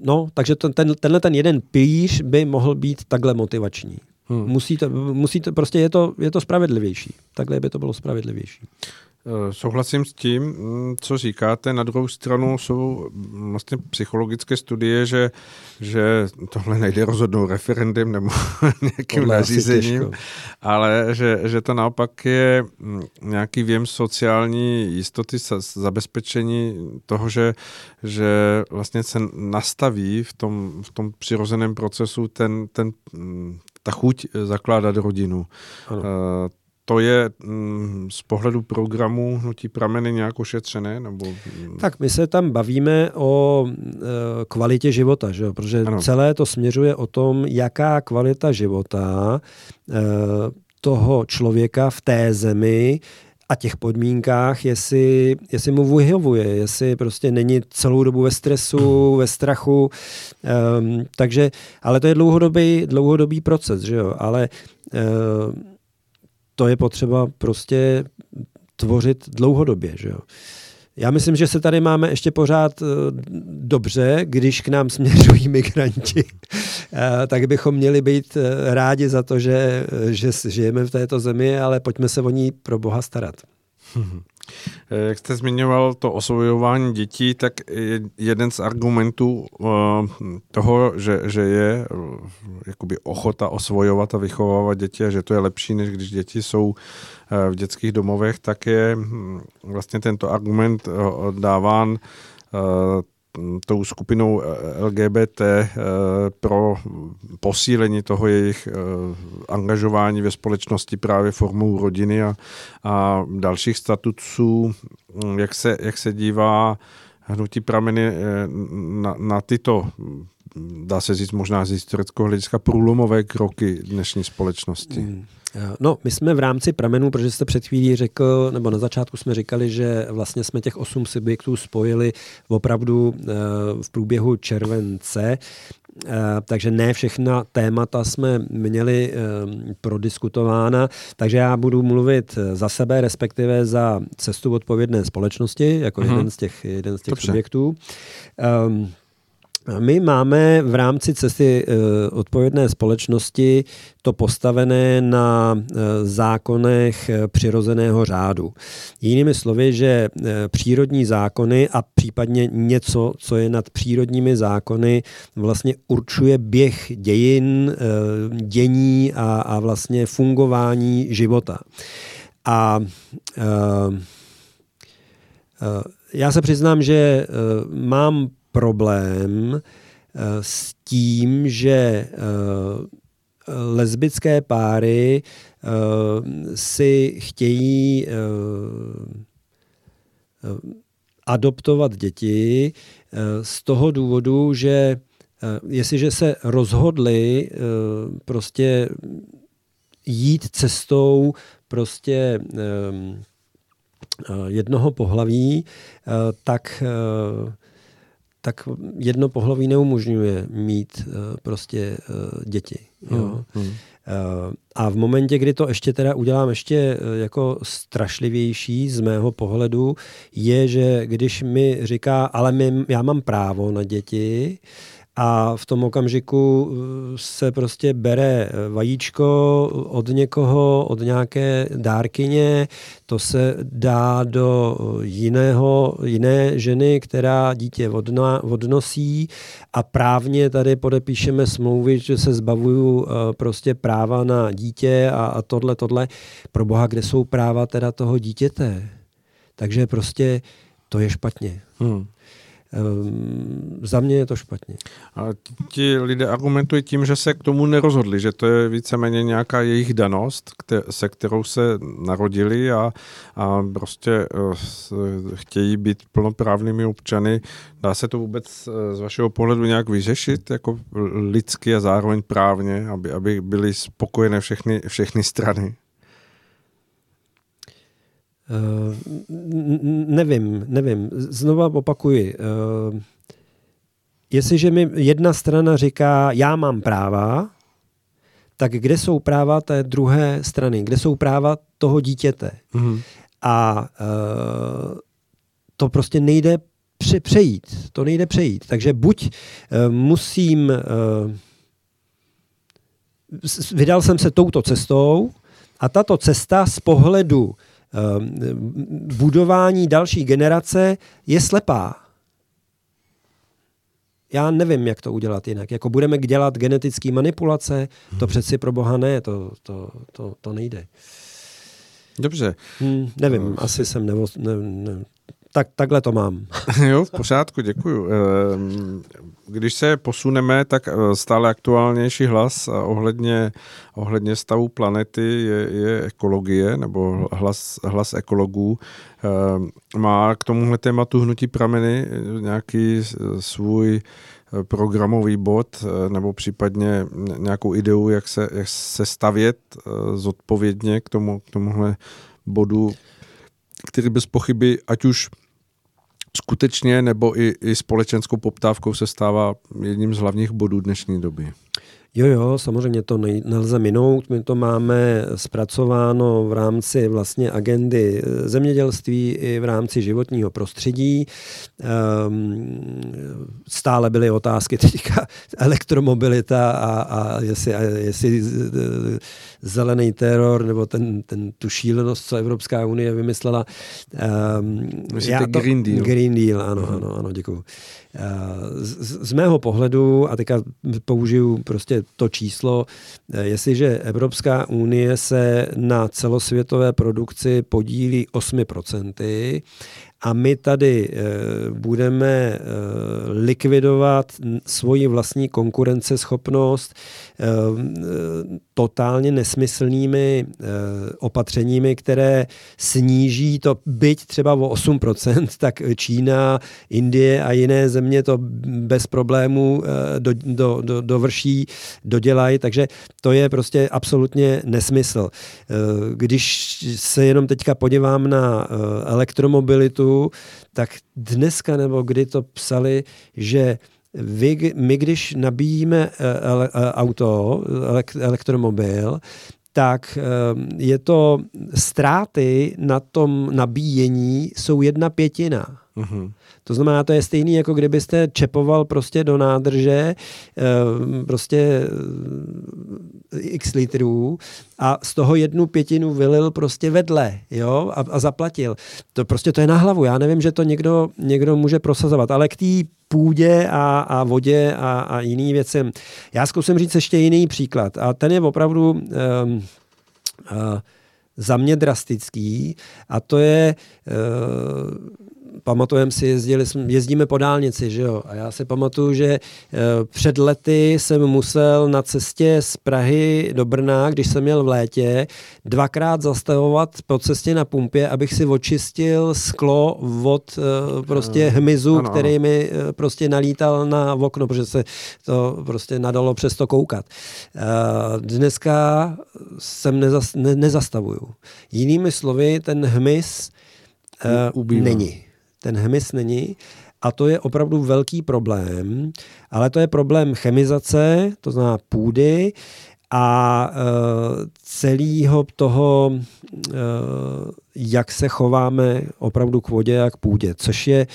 No, takže ten, ten, tenhle ten jeden pilíř by mohl být takhle motivační. Hmm. Musí, to, musí to, prostě je to, je to spravedlivější. Takhle by to bylo spravedlivější. Eh, souhlasím s tím, mm, co říkáte. Na druhou stranu jsou vlastně psychologické studie, že, že tohle nejde rozhodnout referendem nebo [laughs] nějakým nařízením, ale že, že to naopak je mm, nějaký věm sociální jistoty, zabezpečení toho, že, že vlastně se nastaví v tom, v tom přirozeném procesu ten, ten mm, ta chuť eh, zakládat rodinu. Ano. Uh, to je mm, z pohledu programu Hnutí prameny nějak ošetřené? Nebo... Tak my se tam bavíme o e, kvalitě života, že? protože ano. celé to směřuje o tom, jaká kvalita života toho člověka v té zemi a těch podmínkách, jestli, jestli mu vyhovuje, jestli prostě není celou dobu ve stresu, ve strachu. Um, takže, ale to je dlouhodobý, dlouhodobý proces, že jo? Ale um, to je potřeba prostě tvořit dlouhodobě, že jo? Já myslím, že se tady máme ještě pořád uh, dobře, když k nám směřují migranti, uh, [laughs] tak bychom měli být uh, rádi za to, že, že žijeme v této zemi, ale pojďme se o ní pro Boha starat. [laughs] Jak jste zmiňoval to osvojování dětí, tak jeden z argumentů toho, že, že je jakoby ochota osvojovat a vychovávat děti a že to je lepší, než když děti jsou v dětských domovech, tak je hm, vlastně tento argument dáván tou skupinou eh, LGBT eh, pro posílení toho jejich eh, angažování ve společnosti právě formou rodiny a, a dalších statutů, jak se, jak se dívá hnutí prameny na, na tyto dá se říct možná z historického hlediska průlomové kroky dnešní společnosti. Hmm. No, my jsme v rámci pramenů, protože jste před chvílí řekl, nebo na začátku jsme říkali, že vlastně jsme těch osm subjektů spojili opravdu eh, v průběhu července, eh, takže ne všechna témata jsme měli eh, prodiskutována, takže já budu mluvit za sebe, respektive za cestu odpovědné společnosti, jako mm-hmm. jeden z těch, jeden z těch subjektů. Um, my máme v rámci cesty eh, odpovědné společnosti to postavené na eh, zákonech eh, přirozeného řádu. Jinými slovy, že přírodní zákony a případně něco, co je nad přírodními zákony, vlastně určuje běh dějin, dění a vlastně fungování života. A já se přiznám, že mám problém eh, s tím, že eh, lesbické páry eh, si chtějí adoptovat děti z toho důvodu, že jestliže se rozhodli prostě jít cestou prostě jednoho pohlaví, tak tak jedno pohlaví neumožňuje mít uh, prostě uh, děti. Jo? Hmm. Uh, a v momentě, kdy to ještě teda udělám ještě jako strašlivější z mého pohledu, je, že když mi říká, ale my, já mám právo na děti, a v tom okamžiku uh, se prostě bere uh, vajíčko od někoho, od nějaké dárkyně, to se dá do uh, jiného, jiné ženy, která dítě odna, odnosí a právně tady podepíšeme smlouvy, že se zbavuju prostě práva na dítě a, a tohle, tohle. Pro boha, kde jsou práva teda toho dítěte? Takže prostě to je špatně. Hmm. Um, za mě je to špatně. A ti lidé argumentují tím, že se k tomu nerozhodli, že to je víceméně nějaká jejich danost, se kterou se narodili a, a prostě uh, chtějí být plnoprávnými občany. Dá se to vůbec uh, z vašeho pohledu nějak vyřešit jako lidsky a zároveň právně, aby, aby byly spokojené všechny, všechny strany? Uh, nevím, nevím. Znova opakuji. Uh, jestliže mi jedna strana říká, já mám práva, tak kde jsou práva té druhé strany? Kde jsou práva toho dítěte? Mm-hmm. A uh, to prostě nejde pře- přejít. To nejde přejít. Takže buď uh, musím... Uh, vydal jsem se touto cestou a tato cesta z pohledu budování další generace je slepá. Já nevím, jak to udělat jinak. Jako budeme dělat genetické manipulace, to hmm. přeci pro boha ne, to, to, to, to nejde. Dobře. Hmm, nevím, uh, asi jsem nevo, ne, ne, tak, takhle to mám. [laughs] jo, v pořádku, děkuju. Ehm, když se posuneme, tak eh, stále aktuálnější hlas ohledně, ohledně stavu planety je, je ekologie, nebo hlas, hlas ekologů. Ehm, má k tomuhle tématu hnutí prameny nějaký svůj eh, programový bod eh, nebo případně nějakou ideu, jak se, jak se stavět zodpovědně k, tomu, k tomuhle bodu který bez pochyby, ať už skutečně nebo i, i společenskou poptávkou se stává jedním z hlavních bodů dnešní doby. Jo, jo, samozřejmě to nelze minout. My to máme zpracováno v rámci vlastně agendy zemědělství i v rámci životního prostředí. Ehm, stále byly otázky [laughs] teďka elektromobilita a, a jestli, a jestli zelený teror nebo ten, ten, tu šílenost, co Evropská unie vymyslela. Um, Myslíte to, Green Deal? Green Deal, ano, uh-huh. ano, ano, děkuju. Z, z mého pohledu, a teďka použiju prostě to číslo, eh, jestliže Evropská unie se na celosvětové produkci podílí 8%, a my tady e, budeme e, likvidovat svoji vlastní konkurenceschopnost e, totálně nesmyslnými opatřeními, které sníží to byť třeba o 8%, tak Čína, Indie a jiné země to bez problémů do, do, do, dovrší, dodělají, takže to je prostě absolutně nesmysl. Když se jenom teďka podívám na e, tak dneska nebo kdy to psali, že vy, my když nabíjíme eh, ele, eh, auto, elektromobil, tak eh, je to ztráty na tom nabíjení jsou jedna pětina. Uh-huh. To znamená, to je stejný, jako kdybyste čepoval prostě do nádrže eh, prostě eh, x litrů a z toho jednu pětinu vylil prostě vedle jo, a, a zaplatil. To prostě to je na hlavu. Já nevím, že to někdo, někdo může prosazovat, ale k té půdě a, a vodě a, a jiným věcem. Já zkusím říct ještě jiný příklad a ten je opravdu um, uh, za mě drastický a to je uh, pamatujeme si, jezdili, jezdíme po dálnici, že jo? A já si pamatuju, že eh, před lety jsem musel na cestě z Prahy do Brna, když jsem měl v létě, dvakrát zastavovat po cestě na pumpě, abych si očistil sklo od eh, prostě hmyzu, ano, který mi eh, prostě nalítal na okno, protože se to prostě nadalo přes to koukat. Dneska jsem nezas, ne, nezastavuju. Jinými slovy, ten hmyz uh, není ten hmyz není a to je opravdu velký problém, ale to je problém chemizace, to znamená půdy a e, celého toho, e, jak se chováme opravdu k vodě a k půdě, což je, e,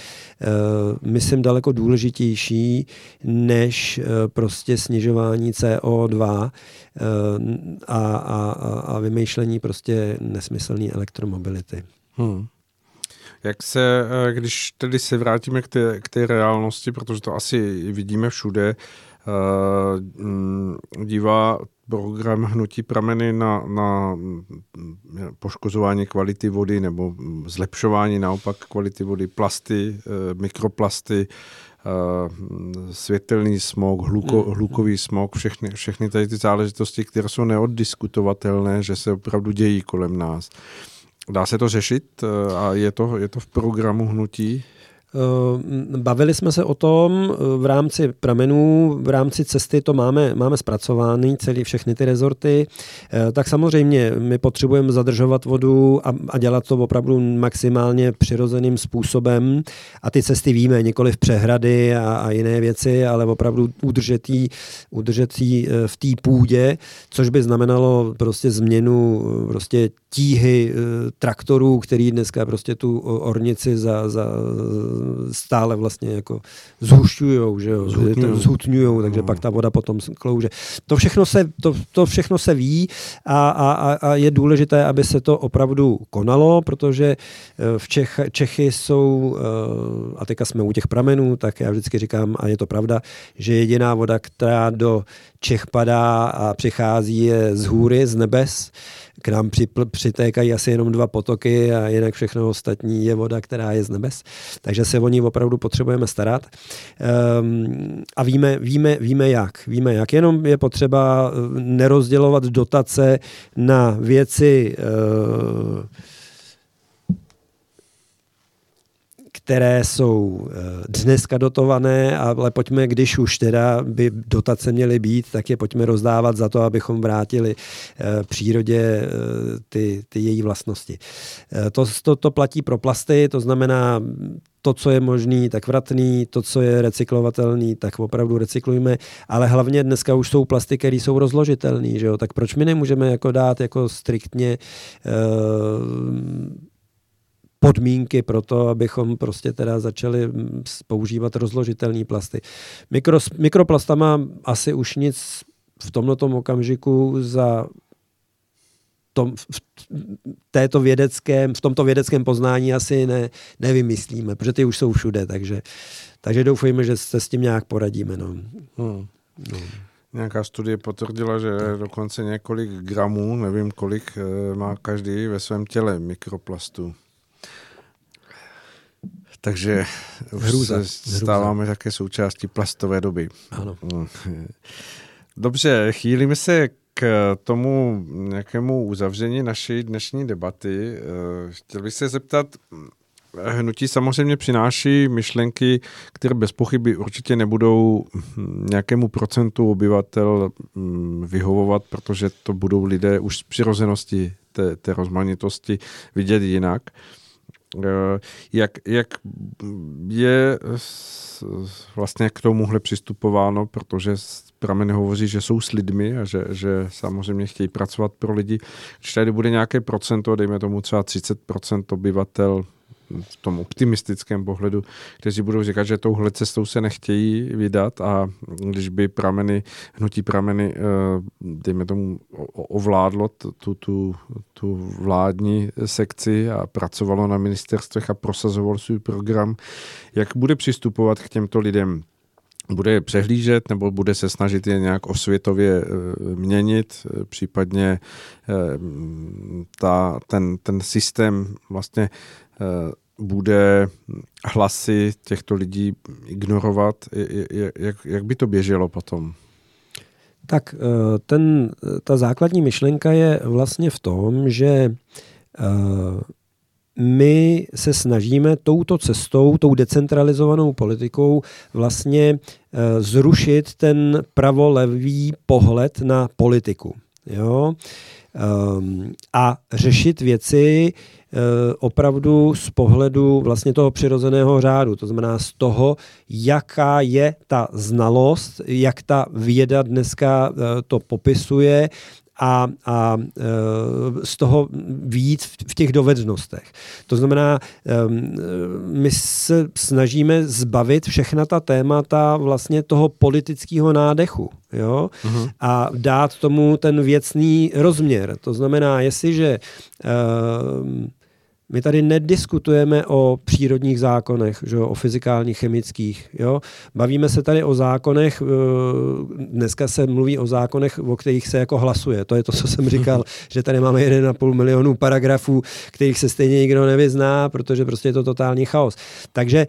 myslím, daleko důležitější než e, prostě snižování CO2 e, a, a, a vymýšlení prostě nesmyslné elektromobility. Hmm. Jak se, eh, když tedy se vrátíme k té, k té reálnosti, protože to asi vidíme všude, uh, dívá program Hnutí prameny na, na poškozování kvality vody nebo zlepšování naopak kvality vody, plasty, uh, mikroplasty, světelný smog, hluko, mm. hlukový smog, všechny, všechny tady ty záležitosti, které jsou neoddiskutovatelné, že se opravdu dějí kolem nás. Dá se to řešit eh, a je to, je to v programu hnutí? Eh, bavili jsme se o tom eh, v rámci pramenů, v rámci cesty to máme, máme zpracovány, celý všechny ty rezorty. Tak samozřejmě my potřebujeme zadržovat vodu a, a dělat to opravdu maximálně přirozeným způsobem. A ty cesty víme, nikoli v přehrady a, a jiné věci, ale opravdu udržet jí, udržet jí v té půdě, což by znamenalo prostě změnu prostě tíhy traktorů, který dneska prostě tu ornici za, za stále vlastně jako zhušťujou, že jo, zhutňujou, takže no. pak ta voda potom klouže. To všechno se, to, to všechno se ví a, a, a je důležité, aby se to opravdu konalo, protože eh, v Čech, Čechy jsou, eh, a teďka jsme u těch pramenů, tak já vždycky říkám, a je to pravda, že jediná voda, která do Čech padá a přichází je z hůry, z nebes, k nám připl, přitékají asi jenom dva potoky a jinak všechno ostatní je voda, která je z nebes. Takže se o ní opravdu potřebujeme starat. Um, a víme, víme, víme jak. Víme jak. Jenom je potřeba eh, nerozdělovat dotace na věci uh, které jsou dneska dotované, ale pojďme, když už teda by dotace měly být, tak je pojďme rozdávat za to, abychom vrátili přírodě ty, ty její vlastnosti. To, to, to platí pro plasty, to znamená to, co je možný, tak vratný, to, co je recyklovatelný, tak opravdu recyklujme, ale hlavně dneska už jsou plasty, které jsou rozložitelné, tak proč my nemůžeme jako dát jako striktně uh, podmínky pro to, abychom prostě teda začali používat rozložitelné plasty. Mikro, mikroplastama asi už nic v tomto okamžiku za tom, v, této vědeckém, v tomto vědeckém poznání asi ne, nevymyslíme, protože ty už jsou všude, takže, takže doufejme, že se s tím nějak poradíme. No. Hmm. No. Nějaká studie potvrdila, že dokonce několik gramů, nevím kolik, eh, má každý ve svém těle mikroplastu. Takže Hruza. se stáváme také součástí plastové doby. Ano. Hmm. Dobře, chýlíme se k tomu nějakému uzavření naší dnešní debaty. Eh, chtěl bych se zeptat, Hnutí samozřejmě přináší myšlenky, které bez pochyby určitě nebudou nějakému procentu obyvatel mm, vyhovovat, protože to budou lidé už z přirozenosti té, té rozmanitosti vidět jinak. Eh, jak, jak je vlastně k tomuhle přistupováno, protože prameny hovoří, že jsou s lidmi a že, že samozřejmě chtějí pracovat pro lidi. Když tady bude nějaké procento, dejme tomu třeba 30% obyvatel v tom optimistickém pohledu, kteří budou říkat, že touhle cestou se nechtějí vydat a když by prameny, hnutí prameny, eh, dejme tomu, ovládlo tu, tu, tu vládní sekci a pracovalo na ministerstvech a prosazovalo svůj program, jak bude přistupovat k těmto lidem? bude je přehlížet nebo bude se snažit je nějak osvětově eh, měnit, případně eh, ta, ten, ten systém vlastně bude hlasy těchto lidí ignorovat? Jak, jak by to běželo potom? Tak eh, ten, ta základní myšlenka je vlastně v tom, že eh, my se snažíme touto cestou, tou decentralizovanou politikou vlastně eh, zrušit ten pravolevý pohled na politiku. Jo? Ehm, a řešit věci Eh, opravdu z pohledu vlastně toho přirozeného řádu, to znamená z toho, jaká je ta znalost, jak ta věda dneska eh, to popisuje a, a e, z toho víc v těch dovednostech. To znamená, my se snažíme zbavit všechna ta témata vlastně toho politického nádechu jo? Uh-huh. a dát tomu ten věcný rozměr. To znamená, jestliže my tady nediskutujeme o přírodních zákonech, že o fyzikálních, chemických. Jo? Bavíme se tady o zákonech, eh, dneska se mluví o zákonech, o kterých se jako hlasuje. To je to, co jsem říkal, [laughs] že tady máme 1,5 milionu paragrafů, kterých se stejně nikdo nevyzná, protože prostě je to totální chaos. Takže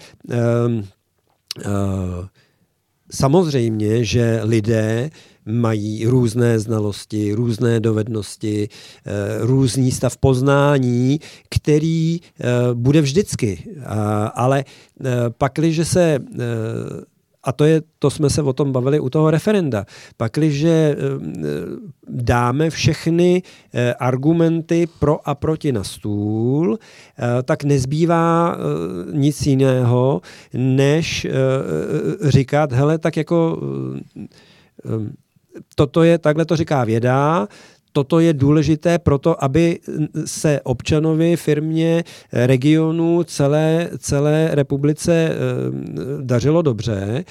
um, uh, samozřejmě, že lidé mají různé znalosti, různé dovednosti, eh, různý stav poznání, který eh, bude vždycky. Ale eh, pakliže se a to, je, to jsme se o tom bavili u toho referenda. Pakliže dáme všechny argumenty pro a proti na stůl, tak nezbývá nic jiného, než říkat, hele, tak jako toto je, takhle to říká věda, toto je důležité proto, aby se občanovi, firmě, regionu, celé, celé republice eh, dařilo dobře,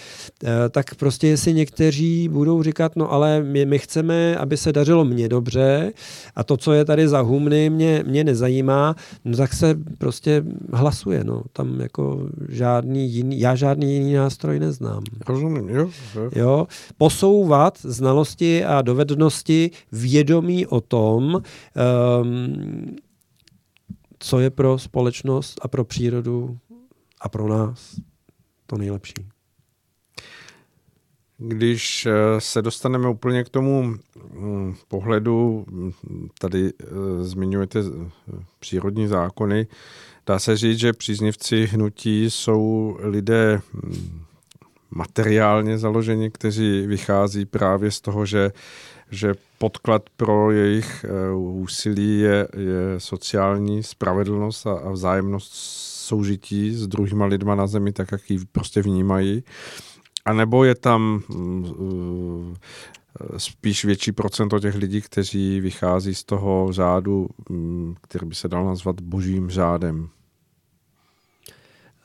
eh, tak prostě jestli někteří budou říkat, no ale my, my chceme, aby se dařilo mně dobře a to, co je tady za humny, mě, mě nezajímá, no tak se prostě hlasuje. No. Tam jako žádný jiný, já žádný jiný nástroj neznám. Rozumím, jo. jo. Posouvat znalosti a dovednosti vědomí vědomí o tom, um, co je pro společnost a pro přírodu a pro nás to nejlepší. když se dostaneme úplně k tomu hm, pohledu, hm, tady zmiňujete přírodní zákony, dá se říct, že příznivci hnutí jsou lidé hm, materiálně založeni, kteří vychází právě z toho, že, že podklad pro jejich eh, úsilí je, je sociální spravedlnost a, a vzájemnost soužití s druhýma lidma na zemi, tak jak ji prostě vnímají. A nebo je tam uh, spíš větší procento těch lidí, kteří vychází z toho řádu, um, který by se dal nazvat božím řádem?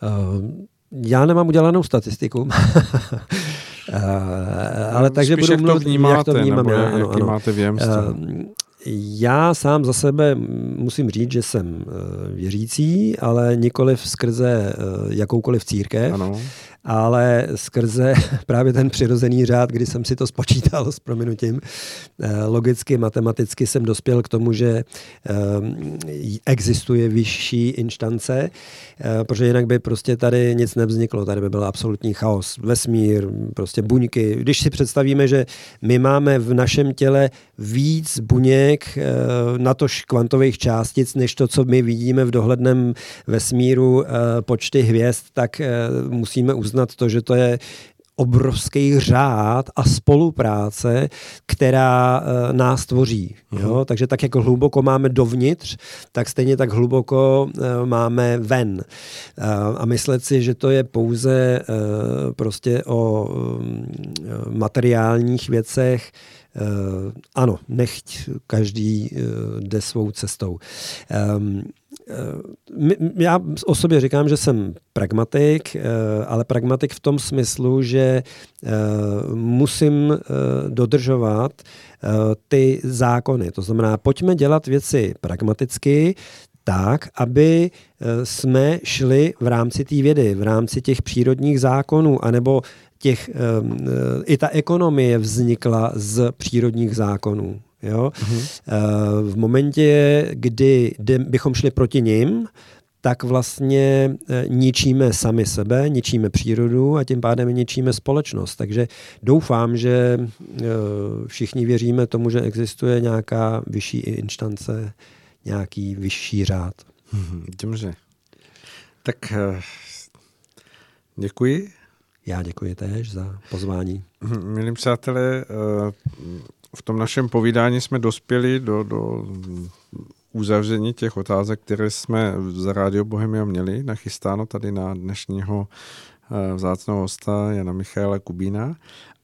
Uh, já nemám udělanou statistiku. [laughs] Eh, ale takže budu jak mluvit, to vnímáte, jak to vnímám nebo já. Ano, jaký ano. máte věmství? Eh, já sám za sebe musím říct, že jsem eh, věřící, ale nikoliv skrze jakoukoliv církev. Ano ale skrze [laughs] právě ten přirozený řád, kdy jsem si to spočítal s prominutím, eh, logicky, matematicky jsem dospěl k tomu, že eh, existuje vyšší instance, eh, protože jinak by prostě tady nic nevzniklo, tady by byl absolutní chaos, vesmír, prostě buňky. Když si představíme, že my máme v našem těle víc buněk, natož kvantových částic, než to, co my vidíme v dohledném vesmíru počty hvězd, tak musíme uznat, uznat to, že to je obrovský řád a spolupráce, která uh, nás tvoří. Uh-huh. Jo? Takže tak, jak hluboko máme dovnitř, tak stejně tak hluboko uh, máme ven. Uh, a myslet si, že to je pouze prostě o um, materiálních věcech, ano, nechť každý jde svou cestou. Já o sobě říkám, že jsem pragmatik, ale pragmatik v tom smyslu, že musím dodržovat ty zákony. To znamená, pojďme dělat věci pragmaticky, tak, aby jsme šli v rámci té vědy, v rámci těch přírodních zákonů, anebo těch, i ta ekonomie vznikla z přírodních zákonů. Jo? Uh-huh. V momentě, kdy bychom šli proti nim, tak vlastně eh, ničíme sami sebe, ničíme přírodu a tím pádem ničíme společnost. Takže doufám, že eh, všichni věříme tomu, že existuje nějaká vyšší instance, nějaký vyšší řád. Mhm, dobře. Tak děkuji. Já děkuji též za pozvání. Mhm, milí přátelé, v tom našem povídání jsme dospěli do, do uzavření těch otázek, které jsme za Radio Bohemia měli nachystáno tady na dnešního eh, vzácného hosta Jana Michaela Kubína.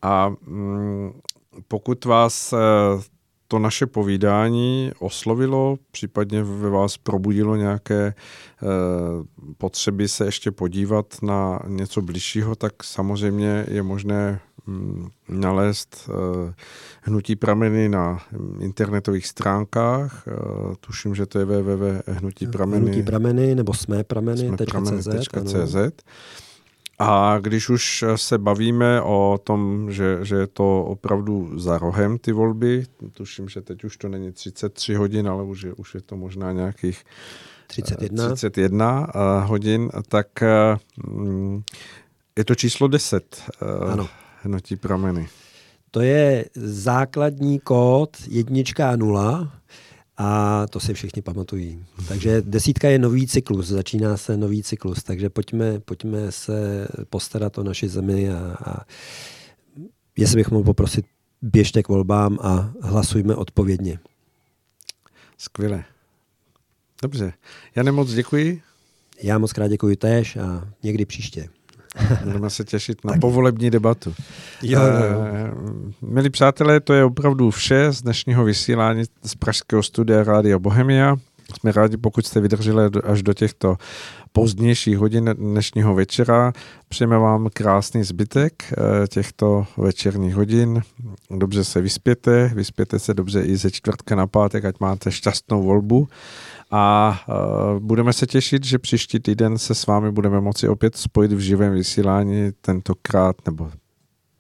A mm, pokud vás eh, to naše povídání oslovilo, případně ve vás probudilo nějaké e, potřeby se ještě podívat na něco bližšího, tak samozřejmě je možné mm, nalézt e, hnutí prameny na internetových stránkách. E, tuším, že to je www.hnutí Hnutí prameny nebo jsme prameny.cz. Jsme a když už se bavíme o tom, že, že je to opravdu za rohem ty volby, tuším, že teď už to není 33 hodin, ale už je, už je to možná nějakých 31, 31 eh, hodin, tak eh, mm, je to číslo 10 eh, ano. hnutí prameny. To je základní kód jednička nula a to si všichni pamatují. Takže desítka je nový cyklus, začíná se nový cyklus, takže pojďme, pojďme se postarat o naši zemi a, a jestli bych mohl poprosit, běžte k volbám a hlasujme odpovědně. Skvěle. Dobře. Já nemoc děkuji. Já moc krát děkuji též a někdy příště. Budeme se těšit na Taky. povolební debatu. Jo, jo, jo. Eh, milí přátelé, to je opravdu vše z dnešního vysílání z Pražského studia Rádia Bohemia. Jsme rádi, pokud jste vydrželi až do těchto pozdnějších hodin dnešního večera. Přejeme vám krásný zbytek eh, těchto večerních hodin. Dobře se vyspěte, vyspěte se dobře i ze čtvrtka na pátek, ať máte šťastnou volbu a uh, budeme se těšit, že příští týden se s vámi budeme moci opět spojit v živém vysílání, tentokrát nebo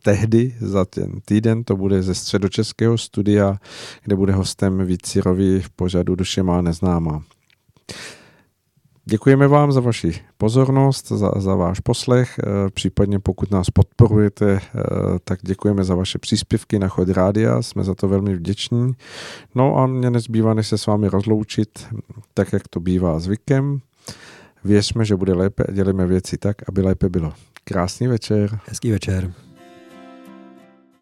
tehdy za ten týden, to bude ze středočeského studia, kde bude hostem Vícirovi v pořadu Duše má neznámá. Děkujeme vám za vaši pozornost, za, za váš poslech, eh, případně pokud nás podporujete, eh, tak děkujeme za vaše příspěvky na chod rádia, jsme za to velmi vděční. No a mě nezbývá, než se s vámi rozloučit, tak jak to bývá zvykem. Věřme, že bude lépe a dělíme věci tak, aby lépe bylo. Krásný večer. Hezký večer.